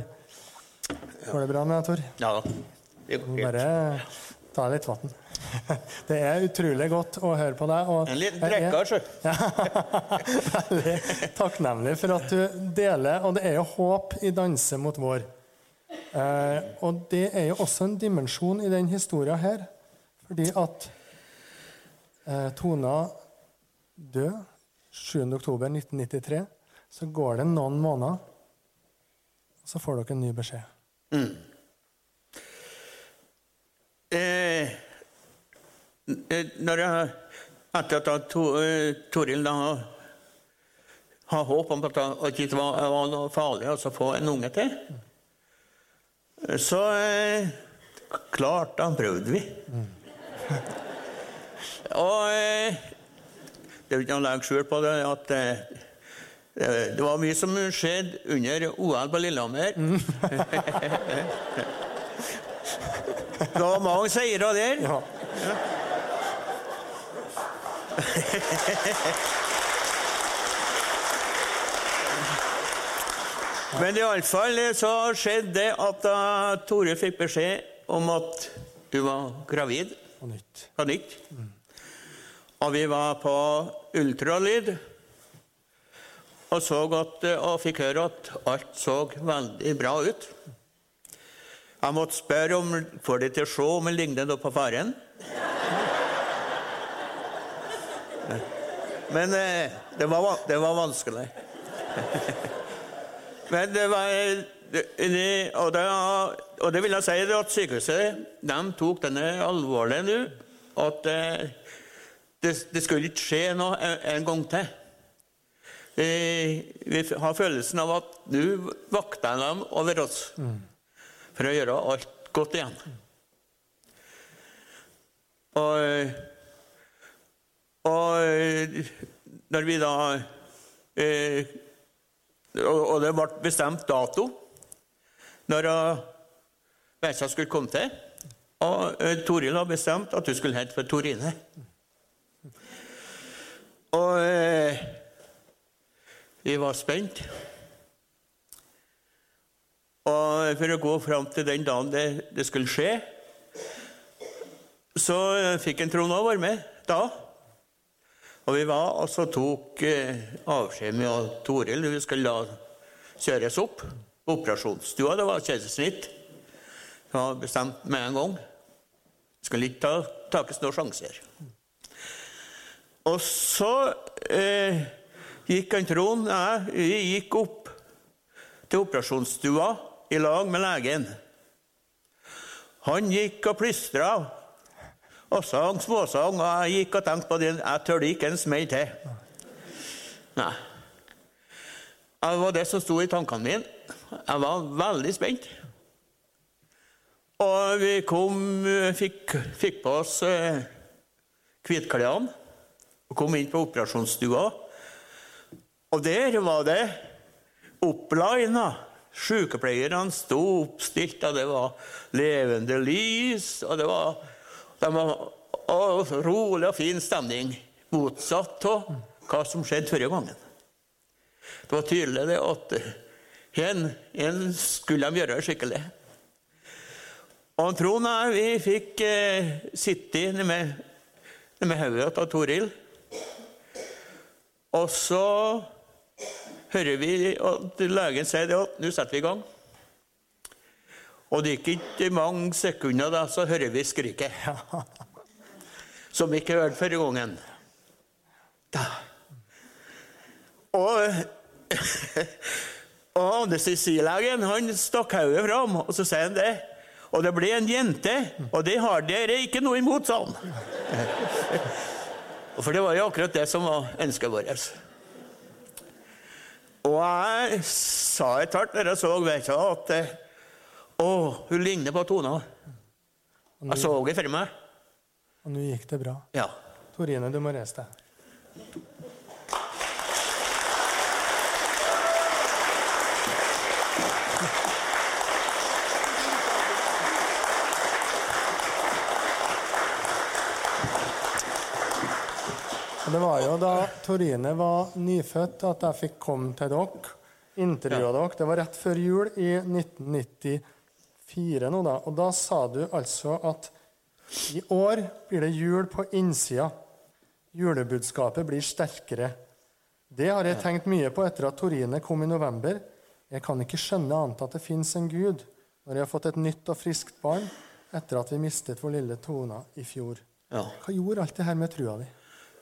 Går det bra med deg, Tor? Ja da. Det går helt. Bare ta litt vann. Det er utrolig godt å høre på deg. Og En liten er drikker, sjø. Veldig takknemlig for at du deler. Og det er jo håp i 'Danse mot vår'. Eh, og det er jo også en dimensjon i den historia her. Fordi at eh, Tona død 7.10.1993. Så går det noen måneder, og så får dere en ny beskjed. Eh, eh, når jeg, etter at to, eh, Toril da har håp om at det ikke var, var noe farlig å få en unge til, så eh, klart da prøvde vi. Og eh, det er jo ikke noe å legge skjul på det at eh, eh, det var mye som skjedde under OL på Lillehammer. Det var mange seire der. Ja. Men iallfall så skjedde det at da Tore fikk beskjed om at hun var gravid Og nytt. på nytt. Og vi var på ultralyd og, så at, og fikk høre at alt så veldig bra ut. Jeg måtte spørre om får de til å se om det ligner på faren. Men eh, det, var, det var vanskelig. Men det var det, det- og, det, og det vil jeg si at sykehuset de tok denne alvorlig nå. At eh, det, det skulle ikke skje noe en, en gang til. Eh, Vi har følelsen av at nå vakter de over oss for å gjøre alt godt igjen. Og, eh, og eh, når vi da eh, og, det ble bestemt dato når Veisa skulle komme til. Og eh, Toril har bestemt at hun skulle hete for Torine. Og, eh, vi var spent. Og for å gå fram til den dagen det, det skulle skje, så fikk en Trond òg være med da. Og vi var og så tok eh, avskjed med Toril. Vi skulle da kjøres opp operasjonsstua. Det var keisersnitt. Det var bestemt med en gang. Skulle ikke ta, takes noen sjanser. Og så eh, gikk han Trond jeg, Vi gikk opp til operasjonsstua i lag med legen. Han gikk og plystra og sang småsang, og jeg gikk og tenkte på det. Jeg tør ikke en smell til. Nei. Det var det som sto i tankene mine. Jeg var veldig spent. Og vi kom, fikk, fikk på oss eh, og kom inn på operasjonsstua. Og der var det opplina. Sykepleierne sto oppstilt, og det var levende lys. og det var, det var og rolig og fin stemning. Motsatt av hva som skjedde forrige gangen. Det var tydelig det at en, en skulle de gjøre skikkelig. Og Trond og jeg vi fikk eh, sitte med, med hodet til Toril. Og så hører vi at legen sier det at nå setter vi i gang. Og det gikk ikke mange sekunder, da, så hører vi skriket. Som vi ikke hørte forrige gangen. Da. Og, og anestesilegen han stakk hodet fram, og så sier han det. Og det ble en jente, og det har dere ikke noe imot, sa han. For det var jo akkurat det som var ønsket vårt. Og jeg sa et hardt når jeg så Veita, at eh, å, hun ligner på Tona. Jeg så det for meg. Og nå gikk det bra. Ja. Torine, du må reise deg. Det var jo da Torine var nyfødt at jeg fikk komme til dere. Intervjua dere. Det var rett før jul i 1994 nå, da. Og da sa du altså at i år blir det jul på innsida. Julebudskapet blir sterkere. Det har jeg tenkt mye på etter at Torine kom i november. Jeg kan ikke skjønne annet at det fins en Gud når jeg har fått et nytt og friskt barn etter at vi mistet vår lille Tona i fjor. ja. Hva gjorde alt det her med trua di?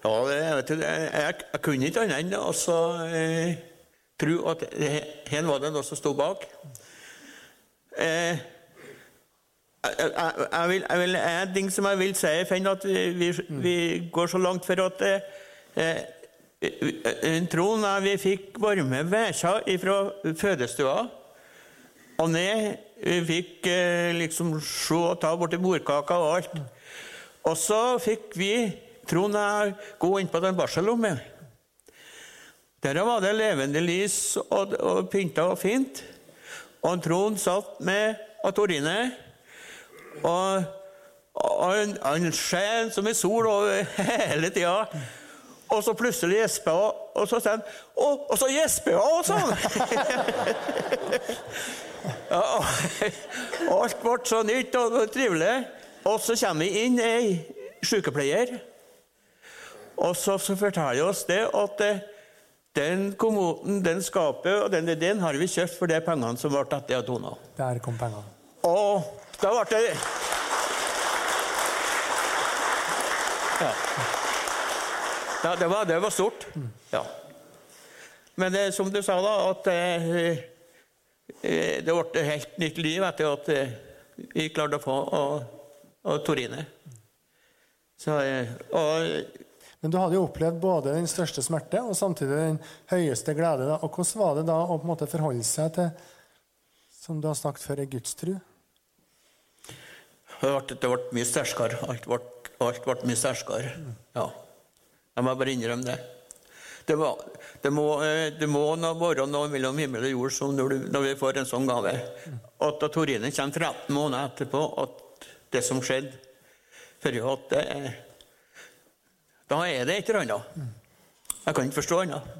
Ja, det, jeg, vet, jeg, jeg, kunne ikke annet enn å eh, tro at her var det noe som sto bak. Eh, jeg, vil, jeg vil, en ting som jeg vil si, Finn, at vi, vi, vi går så langt for at eh, eh, Trond og vi fikk varme vekjer fra fødestua og ned. Vi fikk eh, liksom se og ta borti bordkaka og alt. Og så fikk vi Trond er jeg gå inn på den barselrommet. Der var det levende lys og, og pynta og fint. Og Trond satt med Torine. Og, og han, skjen som en sol over hele tida. Og så plutselig gjespa hun, og så sa han Og, og så gjesper hun også! ja, og alt ble så nytt og trivelig. Og så kommer vi inn ei sykepleier. Og så, så forteller oss det at eh, den kommoden, den skapet og den ideen har vi kjøpt for de pengene som ble tatt av Tona. Der kom pengene. Og da ble det Ja. ja det, var, det var stort. Ja. Men det, som du sa, da, at eh, eh, det ble et helt nytt liv etter at eh, vi klarte å få og, og Torine. Så, eh, og Men du hadde jo opplevd både den største smerte og samtidig den høyeste glede. Og Hvordan var det da å på en måte forholde seg til, som du har snakket før, ei gudstru? Det ble, det ble mye sterkere. Alt ble, alt ble mye sterkere. Ja. Jeg må bare innrømme det. Det, var, det, må, eh, det må nå være noe mellom himmel og jord som når, du, når vi får en sånn gave. At da Torine kommer 13 måneder etterpå, at det som skjedde Før at det er Da er det et eller annet. Jeg kan ikke forstå annet.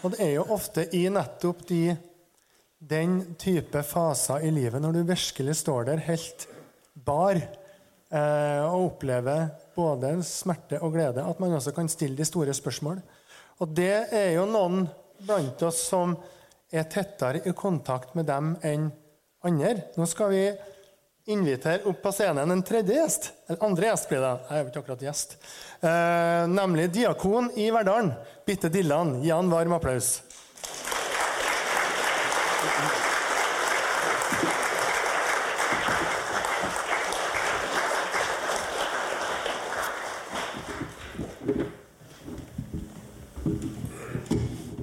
Og det er jo ofte i nettopp de, den type faser i livet, når du virkelig står der helt bar eh, og opplever både smerte og glede, at man også kan stille de store spørsmål. Og det er jo noen blant oss som er tettere i kontakt med dem enn andre. Nå skal vi invitere opp på scenen en tredje gjest. Eller andre gjest blir det. Jeg er jo ikke akkurat gjest. Eh, nemlig diakon i Verdalen, Bitte Dillan. Gi han varm applaus.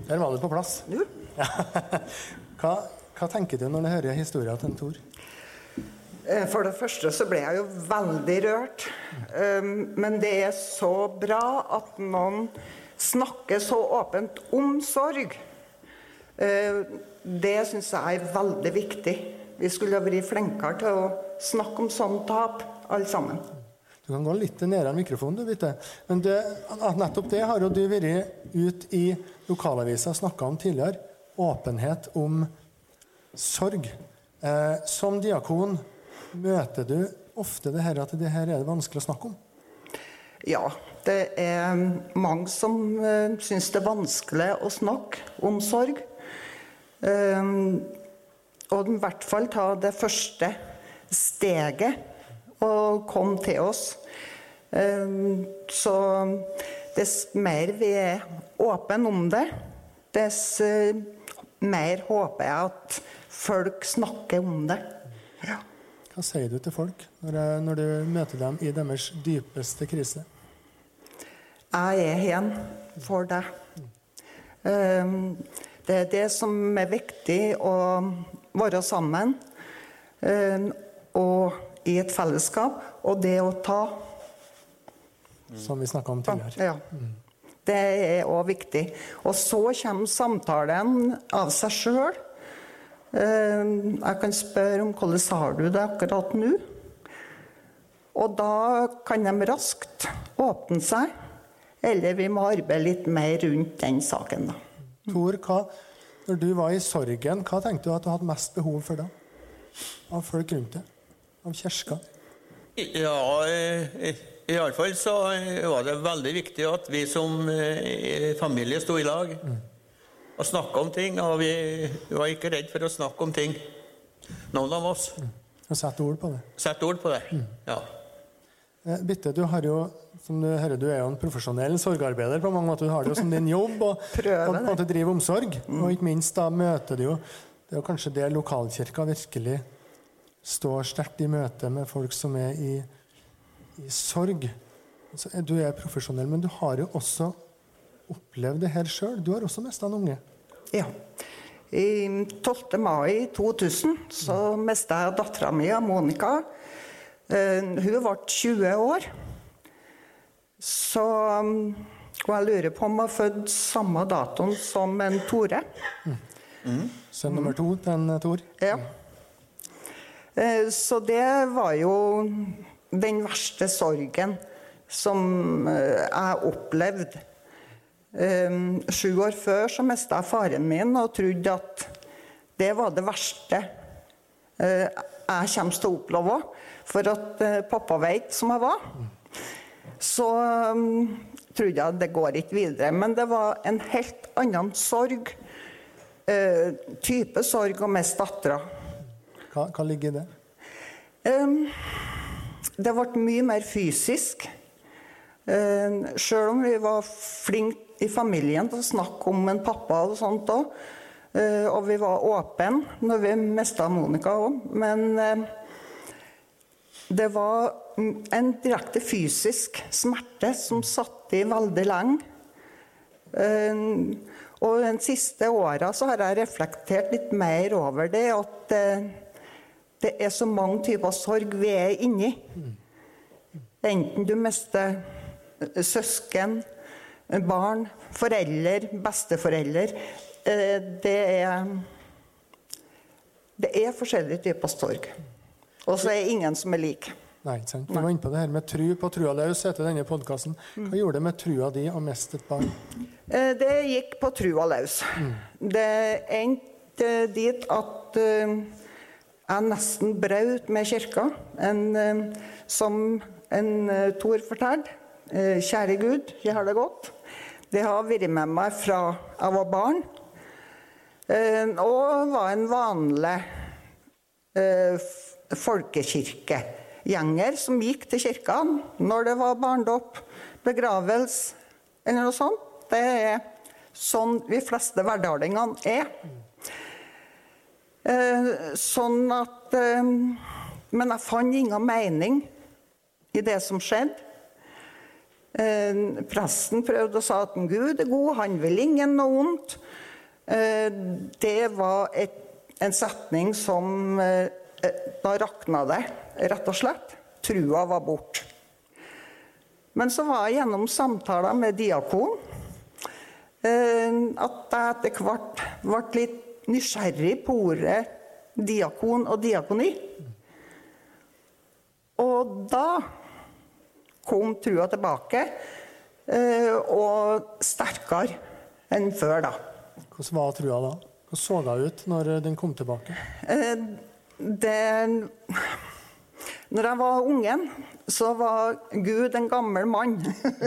Der var du på plass. Ja. Hva, hva tenker du når du hører historien til Tor? Eh, For det første så ble jeg jo veldig rørt. Um, Men det er så bra at noen snakker så åpent om sorg. Eh, Det syns jeg er veldig viktig. Vi skulle vært flinkere til å snakke om sånn tap, alle sammen. Du kan gå litt nærmere mikrofonen, du, Bitte. Men det, nettopp det har jo du vært ut i lokalavisa og snakka om tidligere. Åpenhet om sorg. Eh, som diakon møter du ofte det her at det her er det vanskelig å snakke om. Ja, det er mange som uh, syns det er vanskelig å snakke om sorg. Um, og i hvert fall ta det første steget og komme til oss. Um, så dess mer vi er åpne om det, dess uh, mer håper jeg at folk snakker om det. Ja. Hva sier du til folk når, når du møter dem i deres dypeste krise? Jeg er her for deg. Um, Det er det som er viktig å være sammen um, og i et fellesskap, og det å ta. Som vi snakka om tidligere. Ja. Det er òg viktig. Og så kommer samtalen av seg sjøl. Jeg kan spørre om hvordan har du det akkurat nå? Og da kan de raskt åpne seg. Eller vi må arbeide litt mer rundt den saken, da. Tor, hva, når du var i sorgen, hva tenkte du at du hadde mest behov for da? Av folk rundt deg? Av kirka? Ja, eh, iallfall så eh, var det veldig viktig at vi som eh, familie sto i lag og snakka om ting. Og vi var ikke redd for å snakke om ting, noen av oss. Og sette ord på det. Sette ord på det. Ja. Eh, Bitte, du har jo, som du hører, du er jo en profesjonell sorgarbeider på mange måter. Du har det jo som din jobb og, Prøver og på en måte drive omsorg. Og ikke minst da møter du jo Det er jo kanskje det lokalkirka virkelig står sterkt i møte med folk som er i, i sorg. Altså, du er profesjonell, men du har jo også opplevd det her sjøl. Du har også mista en unge. Ja. I 12. mai 2000 så mista jeg dattera mi, Monica. Eh, Hun ble 20 år. Så um, Og jeg lurer på om hun har født samme datoen som en Tore. Sønn nummer to til en Tor. Ja. Eh, Så det var jo den verste sorgen som eh, jeg opplevde. Eh, Sju år før så mista jeg faren min og trodde at det var det verste eh, jeg kommer til å oppleve. For at eh, pappa vet som jeg var. Så um, trodde jeg det går ikke videre. Men det var en helt annen sorg. Eh, type sorg å miste dattera. Hva, hva ligger i det? Um, det ble mye mer fysisk. Uh, Sjøl om vi var flinke i familien til å snakke om en pappa og sånt òg. og vi var åpne når vi mista Monica òg. Men um, det var mm, en direkte fysisk smerte som satt i veldig lenge. Um, og de siste åra så har jeg reflektert litt mer over det. At eh, det er så mange typer sorg vi er inni. Enten du mister eh, søsken, eh, barn, forelder, besteforeldre. Eh, Det er Det er forskjellige typer sorg. Og så er ingen som er lik. Nei, ikke sant? Vi var inne på det her med tru på trua løs etter denne podkasten. Hva gjorde det med trua di å miste et barn? Eh, Det gikk på trua løs. Det endte dit at eh, jeg nesten brøt med kirka. En, som en Tor fortalte. Kjære Gud, jeg har det godt. Det har vært med meg fra jeg var barn. Eh, Og var en vanlig eh, folkekirkegjenger som gikk til kirka når det var barndåp, begravelse eller noe sånt. Det er sånn de fleste verdalingene er. Eh, sånn at Men jeg fant ingen mening i det som skjedde. Eh, presten prøvde å sa at Gud er god, han vil ingen noe vondt. Eh, det var et, en setning som eh, eh, Da rakna det, rett og slett. Trua var borte. Men så var jeg gjennom samtaler med diakon eh, at jeg etter hvert ble litt nysgjerrig på ordet diakon og diakoni. Og da kom trua tilbake, eh, og sterkere enn før, da. Hvordan var trua da? Hvordan så det ut når den kom tilbake? Eh, Det Når jeg var ungen, så var Gud en gammel mann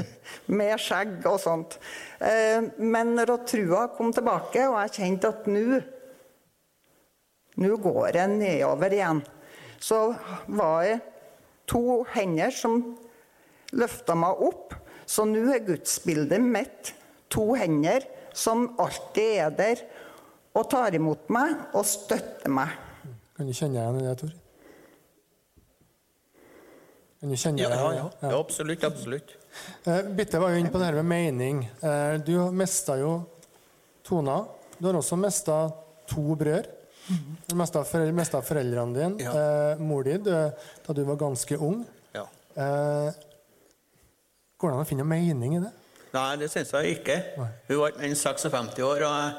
med skjegg og sånt. Eh, Men når trua kom tilbake, og jeg kjente at nå Nå går jeg nedover igjen. Så var det to hender som løfta meg opp. Så nå er gudsbildet mitt to hender som alltid er der og tar imot meg og støtter meg. Kan du kjenne igjen det, Tor? Kan du kjenne Ja, deg ja, igjen? ja. ja absolutt. absolutt. Eh, Bitte var jo inne på det her med mening. Eh, Du mista jo Tona. Du har også mista to brødre. Du mista foreldrene dine. Ja. Eh, mor di døde da du var ganske ung. Ja. Eh, går det an å finne mening i det? Nei, det syns jeg ikke. Hun var en 56 år, og jeg,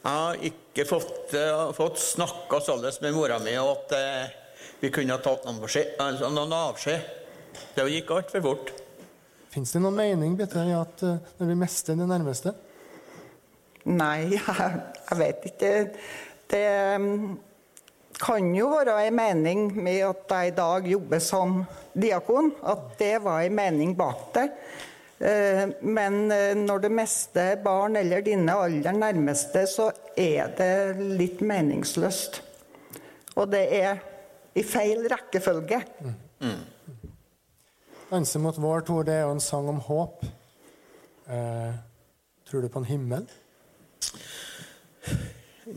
jeg har ikke fått, uh, fått snakka sånn med mora mi og at eh, vi kunne ha tatt noen, altså, noen avskjed. Det gikk altfor fort. Fins det noen mening Bitte, i at eh, når vi mister det nærmeste? Nei, jeg, jeg vet ikke. Det mm, kan jo være en mening med at jeg i dag jobber som diakon, at det var en mening bak det. Eh, Men eh, når det mister barn eller dine aller nærmeste, så er det litt meningsløst. Og det er i feil rekkefølge. 'Danse mot vår', Tor, det er jo en sang om håp. Eh, tror du på en himmel?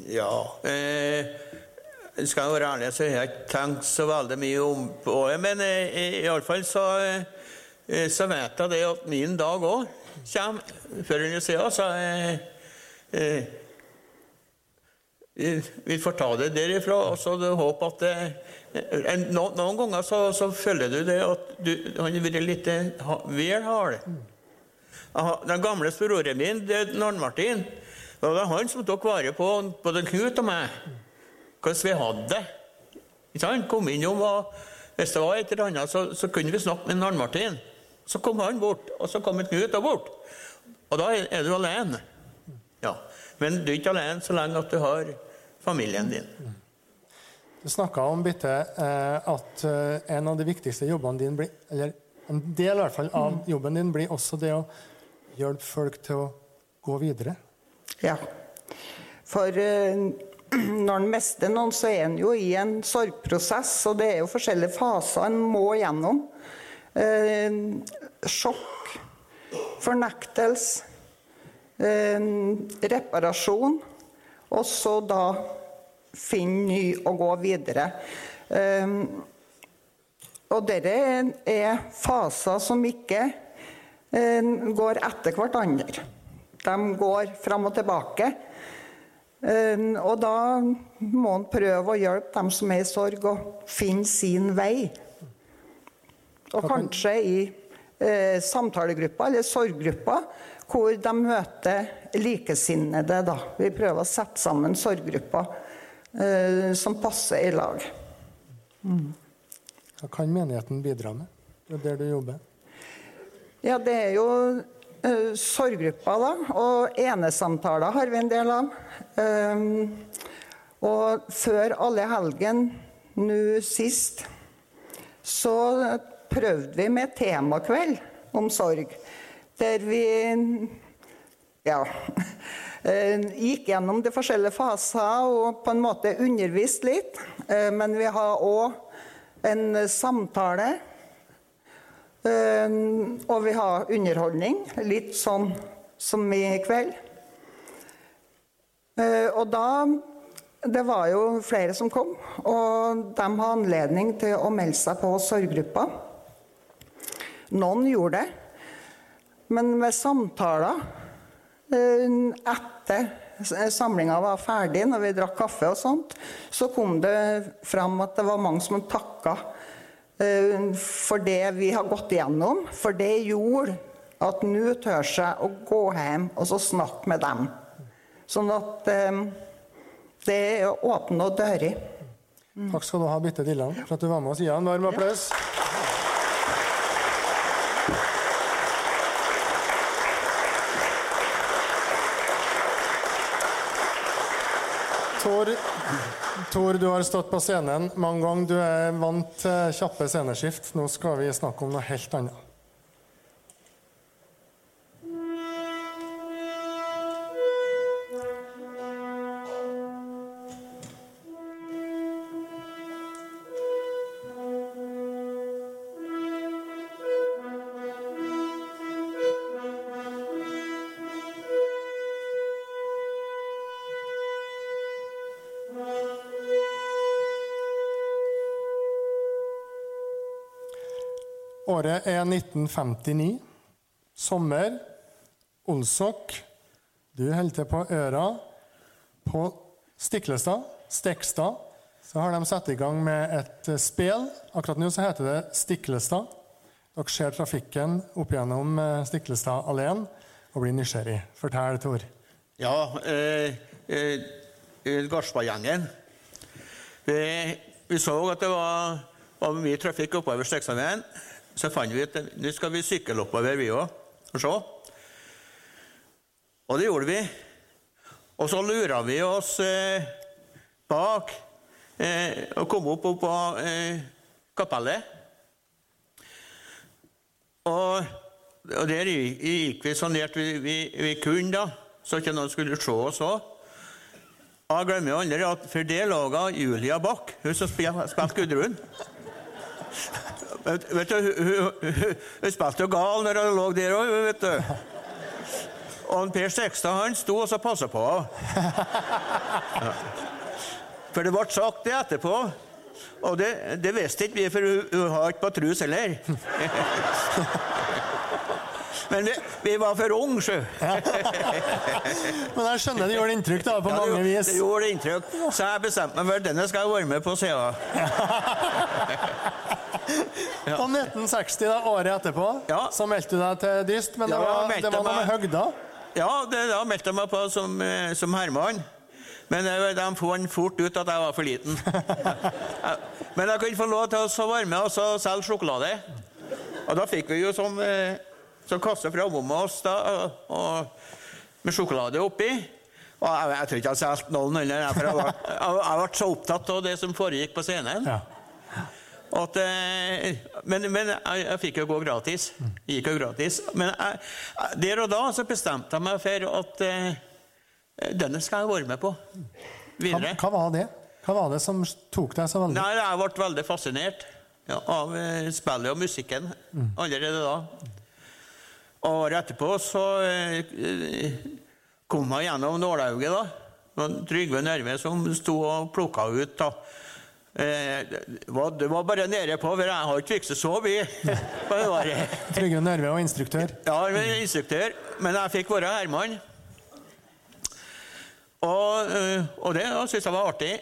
Ja. Eh, jeg skal være ærlig, så har jeg ikke tenkt så veldig mye om på det. Men eh, iallfall så, eh, så vet jeg det at min dag òg kommer før eller siden. Så jeg, jeg, eh, vi får ta det derifra. Og så håper at det, no, Noen ganger så, så føler du det at du har vært litt vel hard. Den gamle broren min, døde Arne Martin. Det var han som tok vare på både Knut og meg. Hvordan vi hadde det. Ikke sant? Kom innom, og Hvis det var et eller annet, så, så kunne vi snakke med Arne Martin. Så kom han bort, og så kom Knut og bort. Og da er, du alene. Ja. Men du er ikke alene så lenge at du har familien din. Du snakka om Bitte, eh, at eh, en av de viktigste jobbene dine blir Eller en del i hvert fall av jobben din blir også det å hjelpe folk til å gå videre. Ja. For eh, når en mister noen, så er en jo i en sorgprosess, og det er jo forskjellige faser en må gjennom. Eh, sjokk, fornektelse, eh, reparasjon, og så da finne ny og gå videre. Eh, og dette er faser som ikke eh, går etter hverandre. De går fram og tilbake. Eh, Og da må en prøve å hjelpe dem som er i sorg, å finne sin vei. Og kanskje i eh, samtalegrupper eller sorggrupper hvor de møter likesinnede. Da. Vi prøver å sette sammen sorggrupper eh, som passer i lag. Hva kan menigheten bidra med? Er der du jobber. Ja, det er jo uh, sorggrupper, da. Og enesamtaler har vi en del av. Um, og før alle helgen nå sist, så prøvde vi med temakveld om sorg. Der vi ja, eh, gikk gjennom de forskjellige faser og på en måte undervist litt. Men vi har òg en samtale. Eh, Og vi har underholdning, litt sånn som i kveld. Eh, Og da Det var jo flere som kom, og de har anledning til å melde seg på sorggruppa. Noen gjorde det. Men med samtaler eh, etter samlinga var ferdig, når vi drakk kaffe og sånt, så kom det fram at det var mange som takka for det vi har gått igjennom. For det gjorde at nå tør seg å gå hjem og så snakke med dem. Sånn at eh, det er åpne dører. Mm. Takk skal du ha, Bitte Dilland, for at du var med oss. Gi en varm applaus. Tor, Tor, du har stått på scenen mange ganger. Du er vant til kjappe sceneskift. Nå skal vi snakke om noe helt annet. Året er 1959. Sommer. Olsok. Du holder til på Øra. På Stiklestad, Stekstad, så har de satt i gang med et eh, spel. Akkurat nå så heter det Stiklestad. Dere ser trafikken opp gjennom eh, Stiklestad-alleen og blir nysgjerrig. Fortell, Tor. Ja, eh, eh, eh, Garspa-gjengen. Vi, vi så at det var, var mye trafikk oppover Stekstadveien. Så fant vi at nå skal vi sykle oppover, vi òg, og se. Og det gjorde vi. Og så lura vi oss eh, bak eh, og kom opp, på eh, kapellet. Og, og der gikk vi så nært vi, vi, vi kunne, da, så ikke noen skulle se oss òg. Jeg glemmer aldri at for det laga Julia Bach, hun som spil- spilte Gudrun. Vet, vet du, hun, hun, spilte jo gal når hun lå der òg, vet du. Og han Per Sekstad han sto og så passa på henne. For det ble sagt det etterpå. Og det, det visste ikke vi, for hun, hun har ikke på trus heller. Men vi, vi var for unge, sjø. Men jeg skjønner det gjorde inntrykk da, på Ja, mange vis. det gjorde inntrykk. Så jeg bestemte meg for denne skal jeg være med på Og 1960, da, året etterpå, Ja. så meldte du deg til dyst. Men det Ja, var, meldte det var noe med meg. høgda. Ja, det, da meldte jeg meg på som, eh, som herremann. Men eh, de fant fort ut at jeg var for liten. Ja. Men jeg kunne få lov til å så være med og så selge sjokolade. Og da fikk vi jo sånn, eh, sånn kasse fra mamma oss da, og, og, med sjokolade oppi. Og jeg, jeg tror ikke jeg solgte noen heller, for jeg, var, jeg, jeg ble så opptatt av det som foregikk på scenen. Ja. At, eh, men men jeg, jeg fikk jo gå gratis. Gikk jo gratis. Men jeg, der og da så bestemte jeg meg for at eh, denne skal jeg være med på Hva, videre. hva var det? Hva var det som tok deg så veldig? Nei, Jeg ble veldig fascinert ja, av eh, spillet og musikken allerede da. Og året etterpå så kom jeg gjennom nålauget, da. Det var Trygve Nørve som sto og plukka ut. da. Eh, det, var, bare nede på, for jeg har ikke fikset så mye. Trygve Nørve og instruktør. Ja, jeg var instruktør, men jeg fikk være Herman. Og, eh, og det syntes jeg var artig.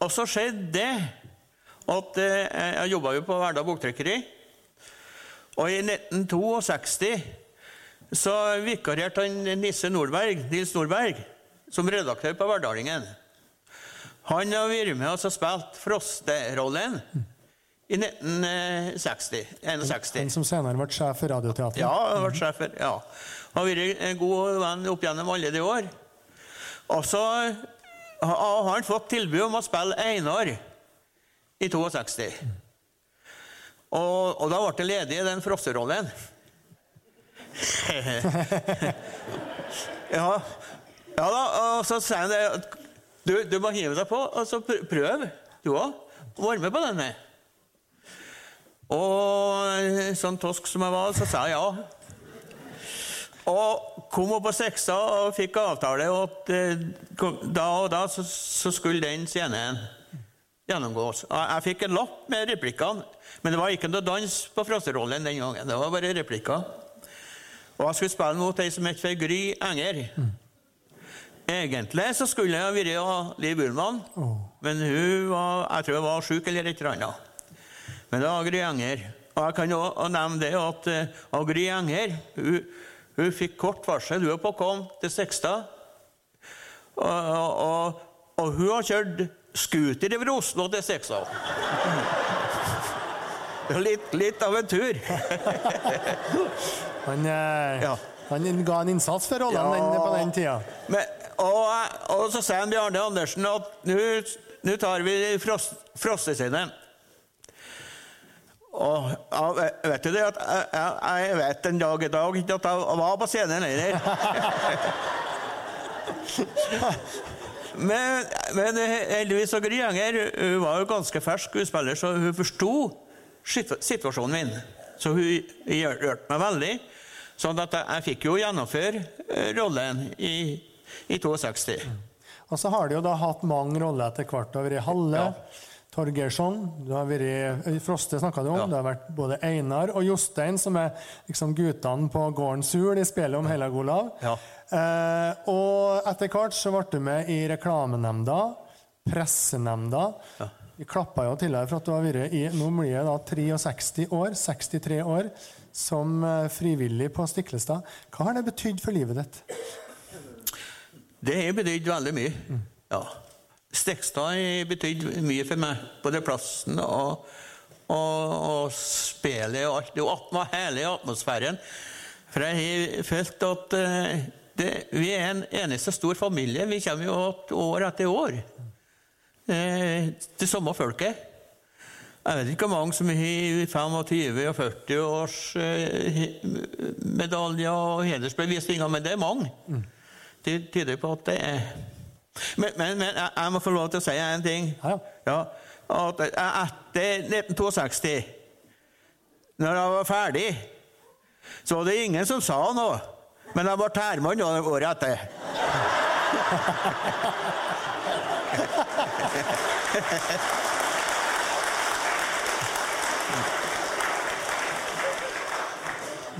Og så skjedde det at eh, jeg jobba jo på Verdal Boktrykkeri. Og i 1962 så vikarierte han Nisse Nordberg, Nils Nordberg som redaktør på Verdalingen. Han har vært med oss og spilt Froste-rollen i 1960. 61. Den som senere ble sjef for Radioteatret. Ja, han ble sjef for ja. Har vært en god venn opp gjennom alle de år. Og så har han fått tilbud om å spille Einar i 62. Og, og da ble det ledig i den frosserollen. ja. ja da, og så sier han det du, du må hive deg på, og så prøv, du òg. Være med på denne. Og sånn tosk som jeg var, så sa jeg ja. Og kom opp på seksa og fikk avtale eh, da og da så, så skulle den scenen gjennomgås. Jeg fikk en lapp med replikkene, men det var ikke noe dans på frosterollen den gangen. Det var bare replikker. Og jeg skulle spille mot ei som het Gry Enger. Egentlig så skulle jeg ha vært Liv Ullmann, men hun var, jeg tror hun var sjuk eller et eller annet. Men det var Agri Enger. Og jeg kan også nevne det at uh, Agri Enger hun, hun fikk kort varsel. Hun er på å komme til Sekstad. Og, og, og, hun har kjørt scooter over Oslo til Sekstad. Det er Litt, litt av en tur. Han, eh, Ja. han ga en innsats for rollen Ja. på den tida. Men, og, og så sier han Bjarne Andersen at nå tar vi frost, frostescenen. Og jeg, vet- du det at jeg, jeg, vet en dag i dag ikke at jeg var på scenen heller. Men, men heldigvis så Gry Enger hun var jo ganske fersk skuespiller, så hun forsto situasjonen min. Så hun hjalp meg veldig. Sånn at jeg, jeg fikk jo gjennomføre eh, rollen i, i 62. Og så har de jo da hatt mange roller etter hvert. Det har vært Halle, Ja. Torgersson, du har vært eh, Froste snakka du om. Ja. Det har vært både Einar og Jostein, som er liksom guttene på gården Sul i spillet om Hellag Olav. Ja. Eh, og etter hvert så ble du med i reklamenemnda, pressenemnda. Vi klappa jo til deg for at du har vært i nå blir jeg da 63 år, 63 år som eh, frivillig på Stiklestad. Hva har det betydd for livet ditt? Det har betydd veldig mye. Ja. Stekstad har betydd mye for meg. Både plassen og, og, og spillet og alt. Atma, hele atmosfæren. For jeg har følt at eh, det, vi er en eneste stor familie. Vi kommer jo att år etter år. Eh, det samme folket. Jeg vet ikke hvor mange som har 25 og 40 års eh, medaljer og hedersbevisninger, men det er mange. Det tyder på at det er Men, men, men jeg, jeg må få lov til å si en ting. Ja, Ja, at etter 1962, når jeg var ferdig, så var det ingen som sa noe. Men jeg ble herremann året etter.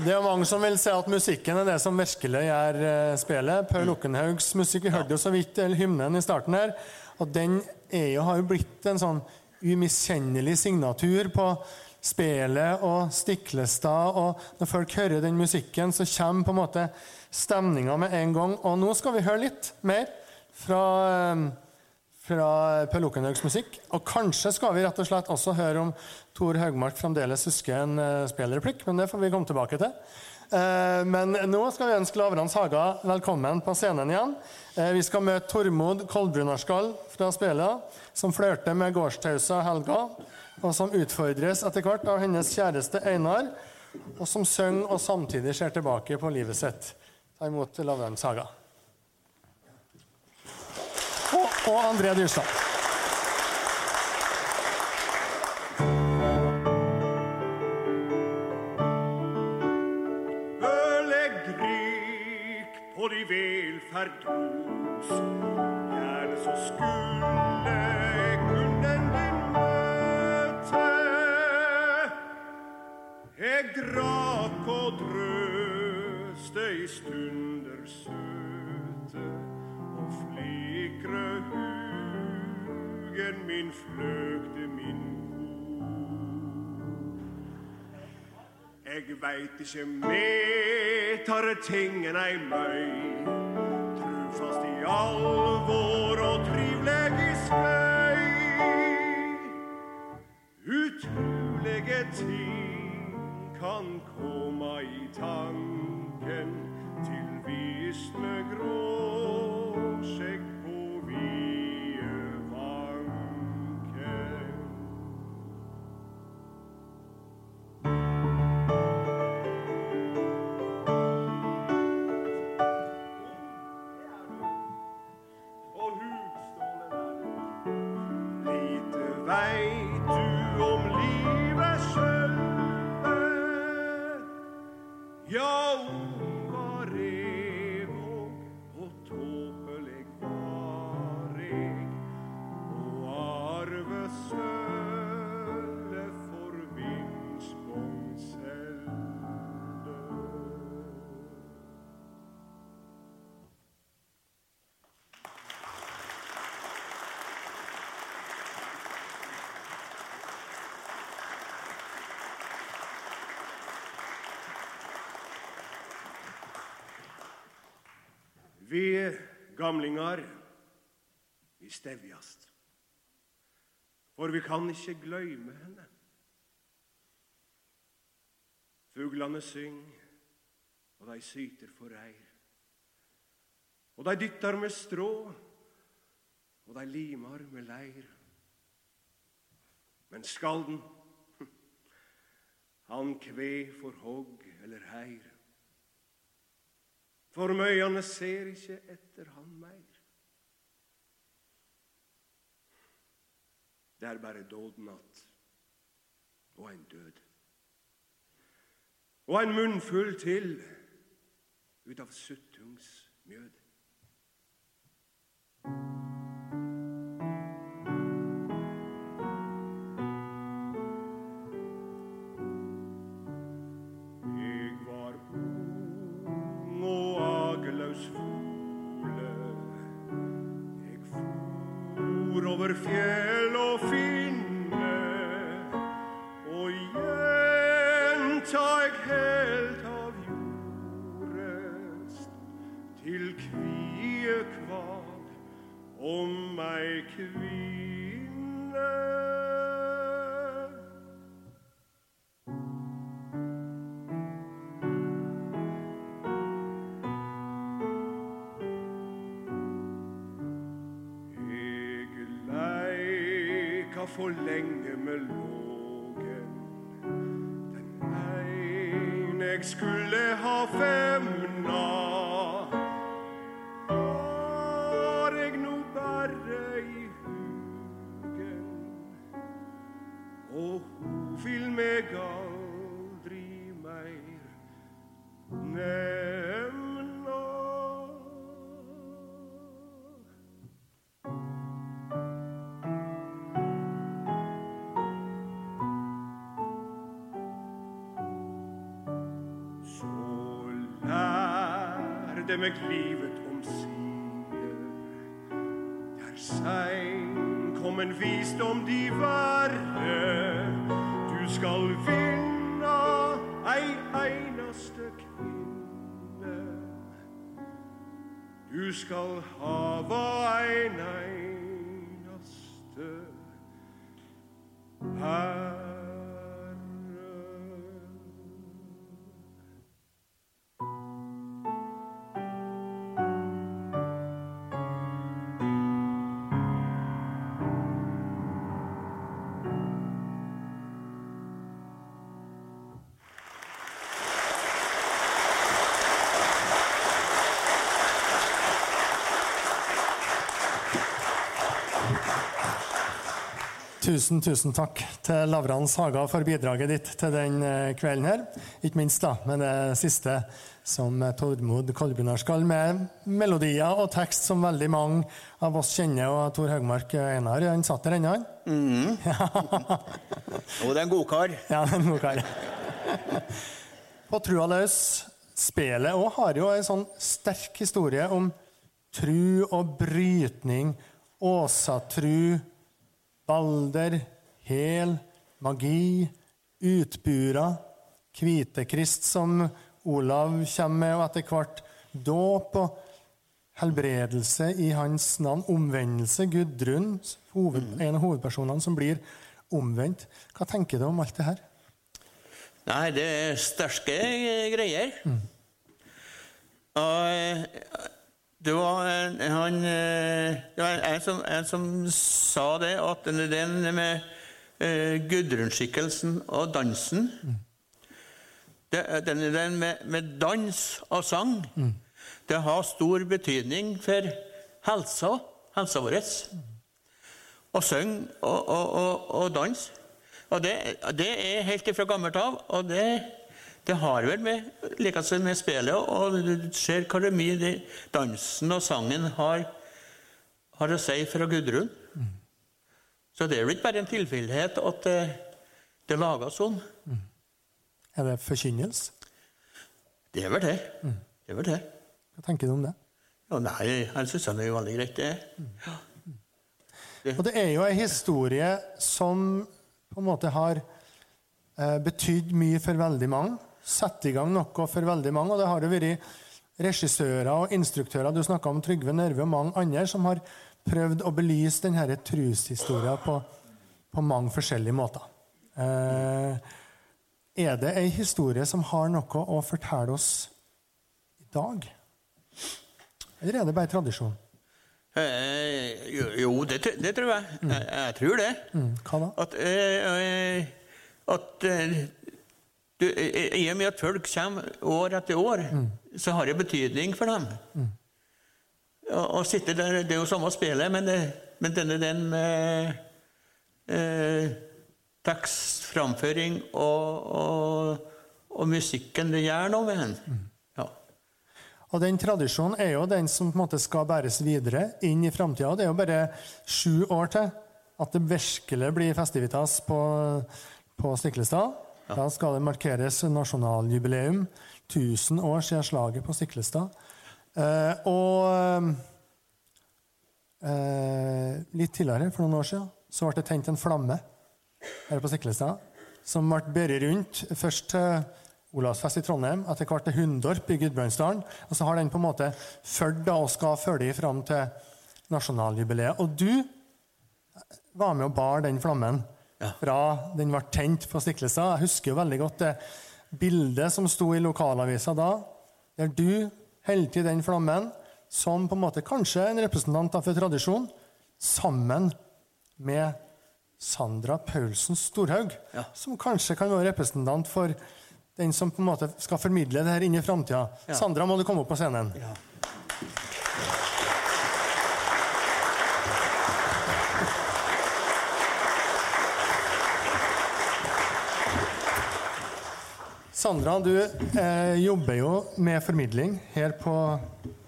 Det er mange som vil si at musikken er det som virkelig gjør eh, spillet. Paul Okkenhaugs musikk vi hørte jo så vidt hymnen i starten her. Og den er jo, har jo blitt en sånn umiskjennelig signatur på spillet og Stiklestad. Og når folk hører den musikken, så kommer på en måte stemninga med en gang. Og nå skal vi høre litt mer fra, eh, fra Per Lokenhaugs musikk. Og kanskje skal vi rett og slett også høre om Tor Haugmark fremdeles husker en uh, spillreplikk, men det får vi komme tilbake til. Uh, men nå skal vi ønske Lavrans Haga velkommen på scenen igjen. Uh, vi skal møte Tormod Kolbrunarskall fra Spela, som flørter med gårdstausa Helga, og som utfordres etter hvert av hennes kjæreste Einar, og som synger og samtidig ser tilbake på livet sitt. Ta imot Lavrans Haga. Og, og André Dyrstad. Velferd hus. Gjerne så skulle kunden din møte. Jeg drakk og drøste i stunder søte, og flikre hugen min fløgte min. Jeg veit ikke metere tingen ei møy trofast i alvor og trivelig skøy. Utrolige ting kan komme i tanken til visne gråskjegg. Ja, Vi gamlingar, vi stevjast. For vi kan ikke gløyme henne. Fuglane syng, og dei syter for reir. Og dei dyttar med strå, og dei limar med leir. Men skalden, han kve for hogg eller heir. For møyane ser ikke etter han meir. Det er bare dådnatt og en død. Og en munnfull til ut av suttungs mjød. Ei lærde meg livet omsider. Der sein kom en visdom de verre. Du skal vinna ei einaste kvinne. Du skal hava ein einaste herre. Tusen, tusen takk til Lavrans Haga for bidraget ditt til den eh, kvelden her. Ikke minst da, med det siste som Tormod Kolbjørnar skal med melodier og tekst som veldig mange av oss kjenner. Og Tor Haugmark Einar, han satt der ennå, han? Jo, det er en godkar. Ja, en god og Trua løs, spelet òg har jo en sånn sterk historie om tru og brytning, åsatru, balder, hel, magi, utbura, Kvitekrist som Olav kommer med, og etter hvert dåp og helbredelse i hans navn. Omvendelse. Gudrun, hoved, en av hovedpersonene som blir omvendt. Hva tenker du om alt det her? Nei, det er sterke greier. Og eh, det var en, han, eh, det var en, som, en som sa det, at den den med uh, Gudrun-skikkelsen og dansen det, Den den med, med dans og sang det har stor betydning for helsa, helsa vår. å synge og, og, og, og danse. Og det, det er helt ifra gammelt av. Og det, det har vel med likeså med spillet og du ser hvor mye de, dansen og sangen har, har å si fra Gudrun. Så det er jo ikke bare en tilfeldighet at det, det lages sånn. Er det forkynnelse? Det er vel det. Det er vel det. Hva tenker du om det? Ja, nei, jeg syns det er veldig greit, det. Ja. Og det er jo ei historie som på en måte har eh, betydd mye for veldig mange. Satt i gang noe for veldig mange. Og det har jo vært regissører og instruktører du om Trygve Nørve og mange andre som har prøvd å belyse denne troshistorien på, på mange forskjellige måter. Eh, er det ei historie som har noe å fortelle oss i dag? Eller er det bare tradisjon? Eh, jo, jo det, det tror jeg. jeg. Jeg tror det. Mm, hva da? At, eh, eh, at eh, du, eh, I og med at folk kommer år etter år, så har det betydning for dem. Å å sitte der, Det er jo samme spillet, men, det, men denne den med eh, tekstframføring og, og, og musikken, det gjør noe med en. Ja. Og den tradisjonen er jo den som på en måte skal bæres videre inn i framtida. Det er jo bare sju år til at det virkelig blir festivitas på, på Stiklestad. Da skal det markeres nasjonaljubileum. 1000 år siden slaget på Stiklestad. Eh, og eh, litt tidligere, for noen år siden, så ble det tent en flamme her på Stiklestad som ble båret rundt. Først til Olavsfest i Trondheim, etter hvert til Hundorp i Gudbrandsdalen. Og så har den på en måte ført og skal følge fram til nasjonaljubileet. Og du var med og bar den flammen. Fra den ble tent på Stiklestad. Jeg husker jo veldig godt det bildet som sto i lokalavisa da, der du holdt i den flammen som på en måte kanskje en representant for tradisjon, sammen med Sandra Paulsen Storhaug, Ja. som kanskje kan være representant for den som på en måte skal formidle det her inn i framtida. Ja. Sandra, må du komme opp på scenen? Sandra, du eh, jobber jo med formidling her på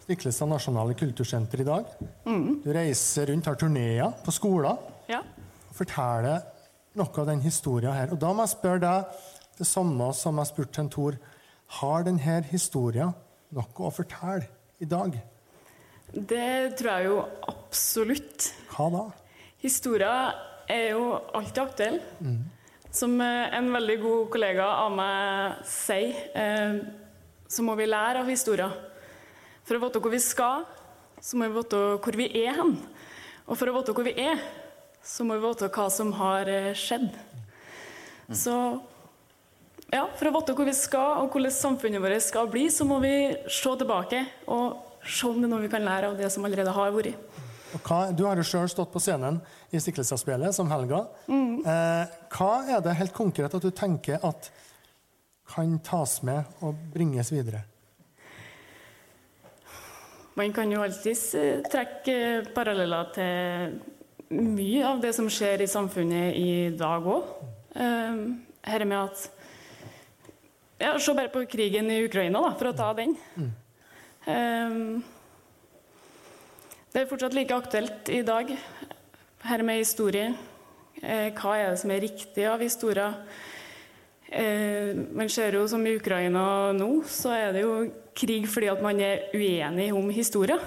Stiklestad nasjonale kultursenter i dag. Du reiser rundt, har turneer på skoler Ja. og forteller noe av den historien her. Og da må jeg spørre deg det samme som jeg spurte til Tor. Har denne historien noe å fortelle i dag? Det tror jeg jo absolutt. Hva da? Historia er jo alltid aktuell. Som eh, en veldig god kollega av meg sier, eh, så må vi lære av historien. For å vite hvor vi skal, så må vi vite hvor vi er hen. Og for å vite hvor vi er, så må vi vite hva som har eh, skjedd. Så ja, for å vite hvor vi skal, og hvordan samfunnet vårt skal bli, så må vi se tilbake og se om det er noe vi kan lære av det som allerede har vært. Hva, du har jo sjøl stått på scenen i Stiklestadspillet som Helga. Eh, hva er det helt konkret at du tenker at kan tas med og bringes videre? Man kan jo alltids eh, trekke paralleller til mye av det som skjer i samfunnet i dag òg. Her med at ja, Se bare på krigen i Ukraina, da, for å ta den. Eh, det er fortsatt like aktuelt i dag. Her med historie. Eh, hva er det som er riktig av historier? Eh, man ser jo som i Ukraina nå, så er det jo krig fordi at man er uenig om historie.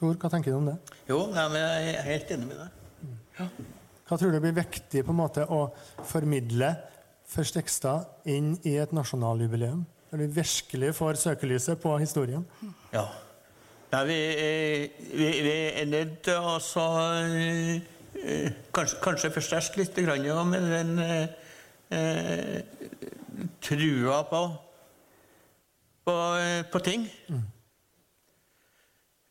Tor, hva tenker du om det? Jo, nei, men jeg er helt enig med deg. Hva tror du blir viktig på en måte å formidle for Stekstad inn i et nasjonaljubileum? Når vi virkelig får søkelyset på historien? Ja. Nei, vi, eh, vi, vi er nødt til å så, eh, eh, kanskje, kanskje forsterke litt med den eh, eh, trua på, på, eh, på ting.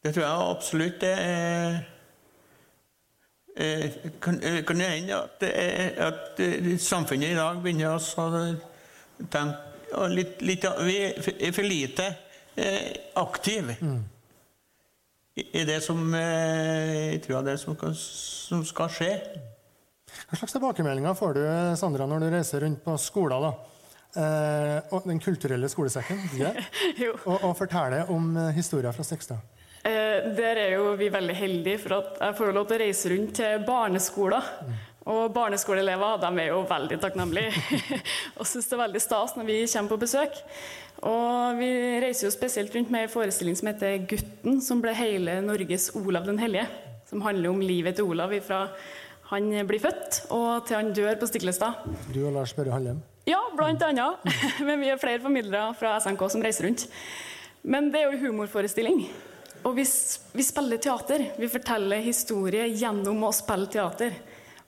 Det tror jeg absolutt det er eh, kan, eh, kan det hende at, er, at eh, samfunnet i dag begynner å tenke og litt, litt, Vi er for lite eh, aktive i det som eh, jeg tror er det som, kan, som skal skje. Hva slags tilbakemeldinger får du Sandra, når du reiser rundt på skoler? da? Eh, og Den kulturelle skolesekken ja. Jo. og, og forteller om eh, historier fra Stekstad. Eh, der er jo vi veldig heldige, for at jeg får lov til å reise rundt til barneskoler. Og barneskoleelever de er jo veldig takknemlige og syns det er veldig stas når vi kommer på besøk. Og vi reiser jo spesielt rundt med en forestilling som heter 'Gutten', som ble hele Norges Olav den hellige. Som handler om livet til Olav fra han blir født og til han dør på Stiklestad. Du og Lars Børre Hallem. Ja, blant annet. Men vi er flere formidlere fra SNK som reiser rundt. Men det er jo en humorforestilling. Og vi, vi spiller teater. Vi forteller historie gjennom å spille teater.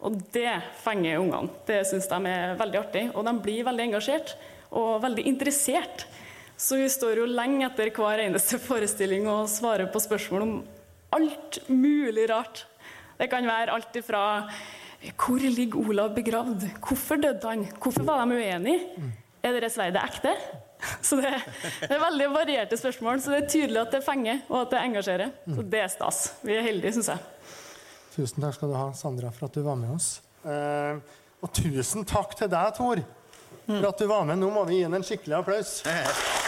Og det fenger ungene. Det syns de er veldig artig. Og de blir veldig engasjert og veldig interessert. Så vi står jo lenge etter hver eneste forestilling og svarer på spørsmål om alt mulig rart. Det kan være alt ifra hvor ligger Olav begravd? Hvorfor døde han? Hvorfor var de uenige? Er dere sverdet ekte? Så det, det er veldig varierte spørsmål, så det er tydelig at det fenger og at det engasjerer. Så det er stas. Vi er heldige, syns jeg. Tusen takk skal du ha, Sandra, for at du var med oss. Eh, og tusen takk til deg, Tor, for at du var med. Nå må vi gi ham en skikkelig applaus.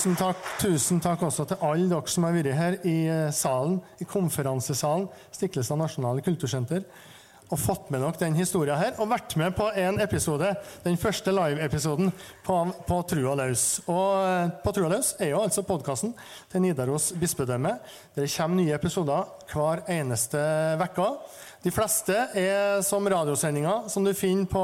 Tusen takk, tusen takk også til alle dere som har vært her i eh, salen, i konferansesalen, Stiklestad nasjonale kultursenter, og fått med dere den historien her, og vært med på en episode, den første live-episoden på, på Trua løs. Og eh, på Trua løs er jo altså podkasten til Nidaros bispedømme. Det kommer nye episoder hver eneste uke. De fleste er som radiosendinger som du finner på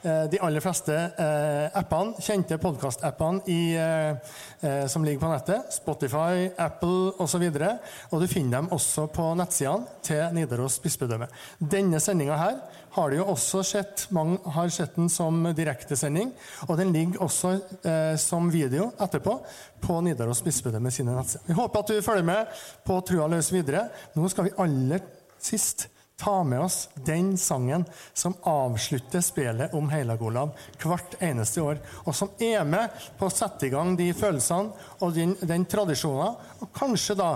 eh, de aller fleste eh, appene, kjente podkastappene eh, som ligger på nettet. Spotify, Apple osv. Og, og du finner dem også på nettsidene til Nidaros bispedømme. Denne sendinga her har du jo også sett, mange har sett den som direktesending. Og den ligger også eh, som video etterpå på Nidaros bispedømme sine nettsider. Vi håper at du følger med på Trua løs videre. Nå skal vi aller sist ta med oss den sangen som avslutter spillet om Heilag-Olav hvert eneste år, og som er med på å sette i gang de følelsene og den, den tradisjonen, og kanskje da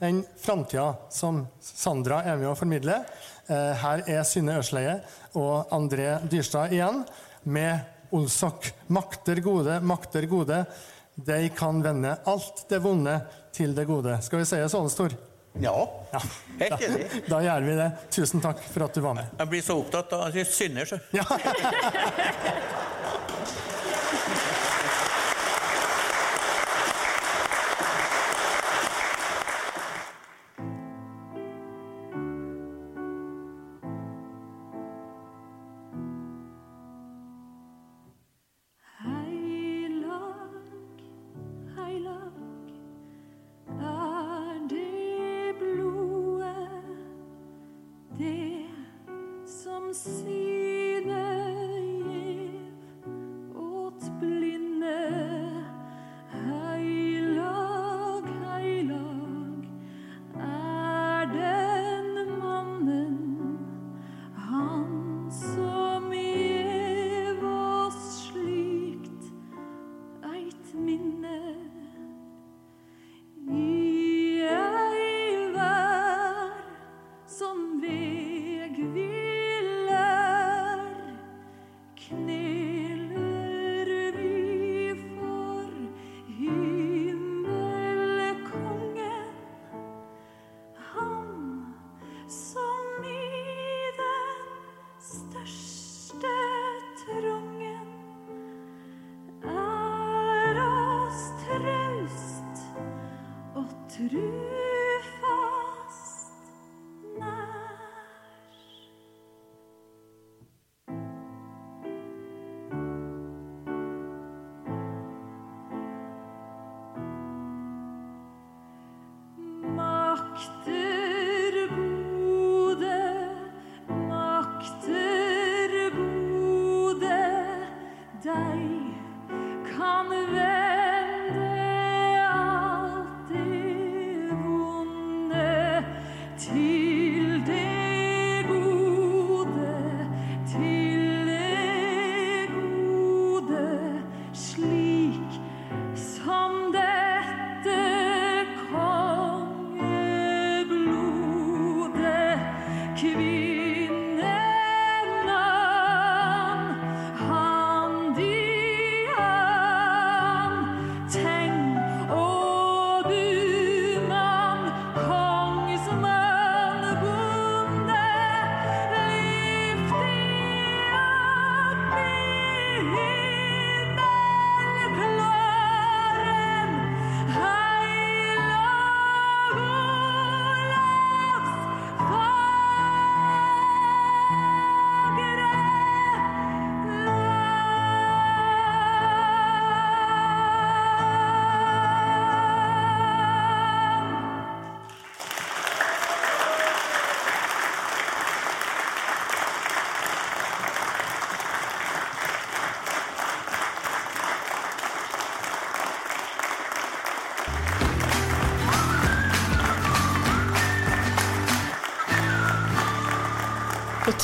den framtida som Sandra er med å formidle. Eh, her er Synne Ørsleie og André Dyrstad igjen med Olsok. Makter gode, makter gode. De kan vende alt det vonde til det gode. Skal vi si det sånn, Stor? Ja, Ja. helt enig. Da gjør vi det. Tusen takk for at du var med. Jeg blir så opptatt av at jeg synder, så. Ja.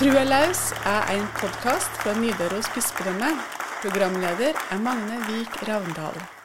trua laus er en podkast fra Nidaros bispedømme. Programleder er Magne Vik Ravndal.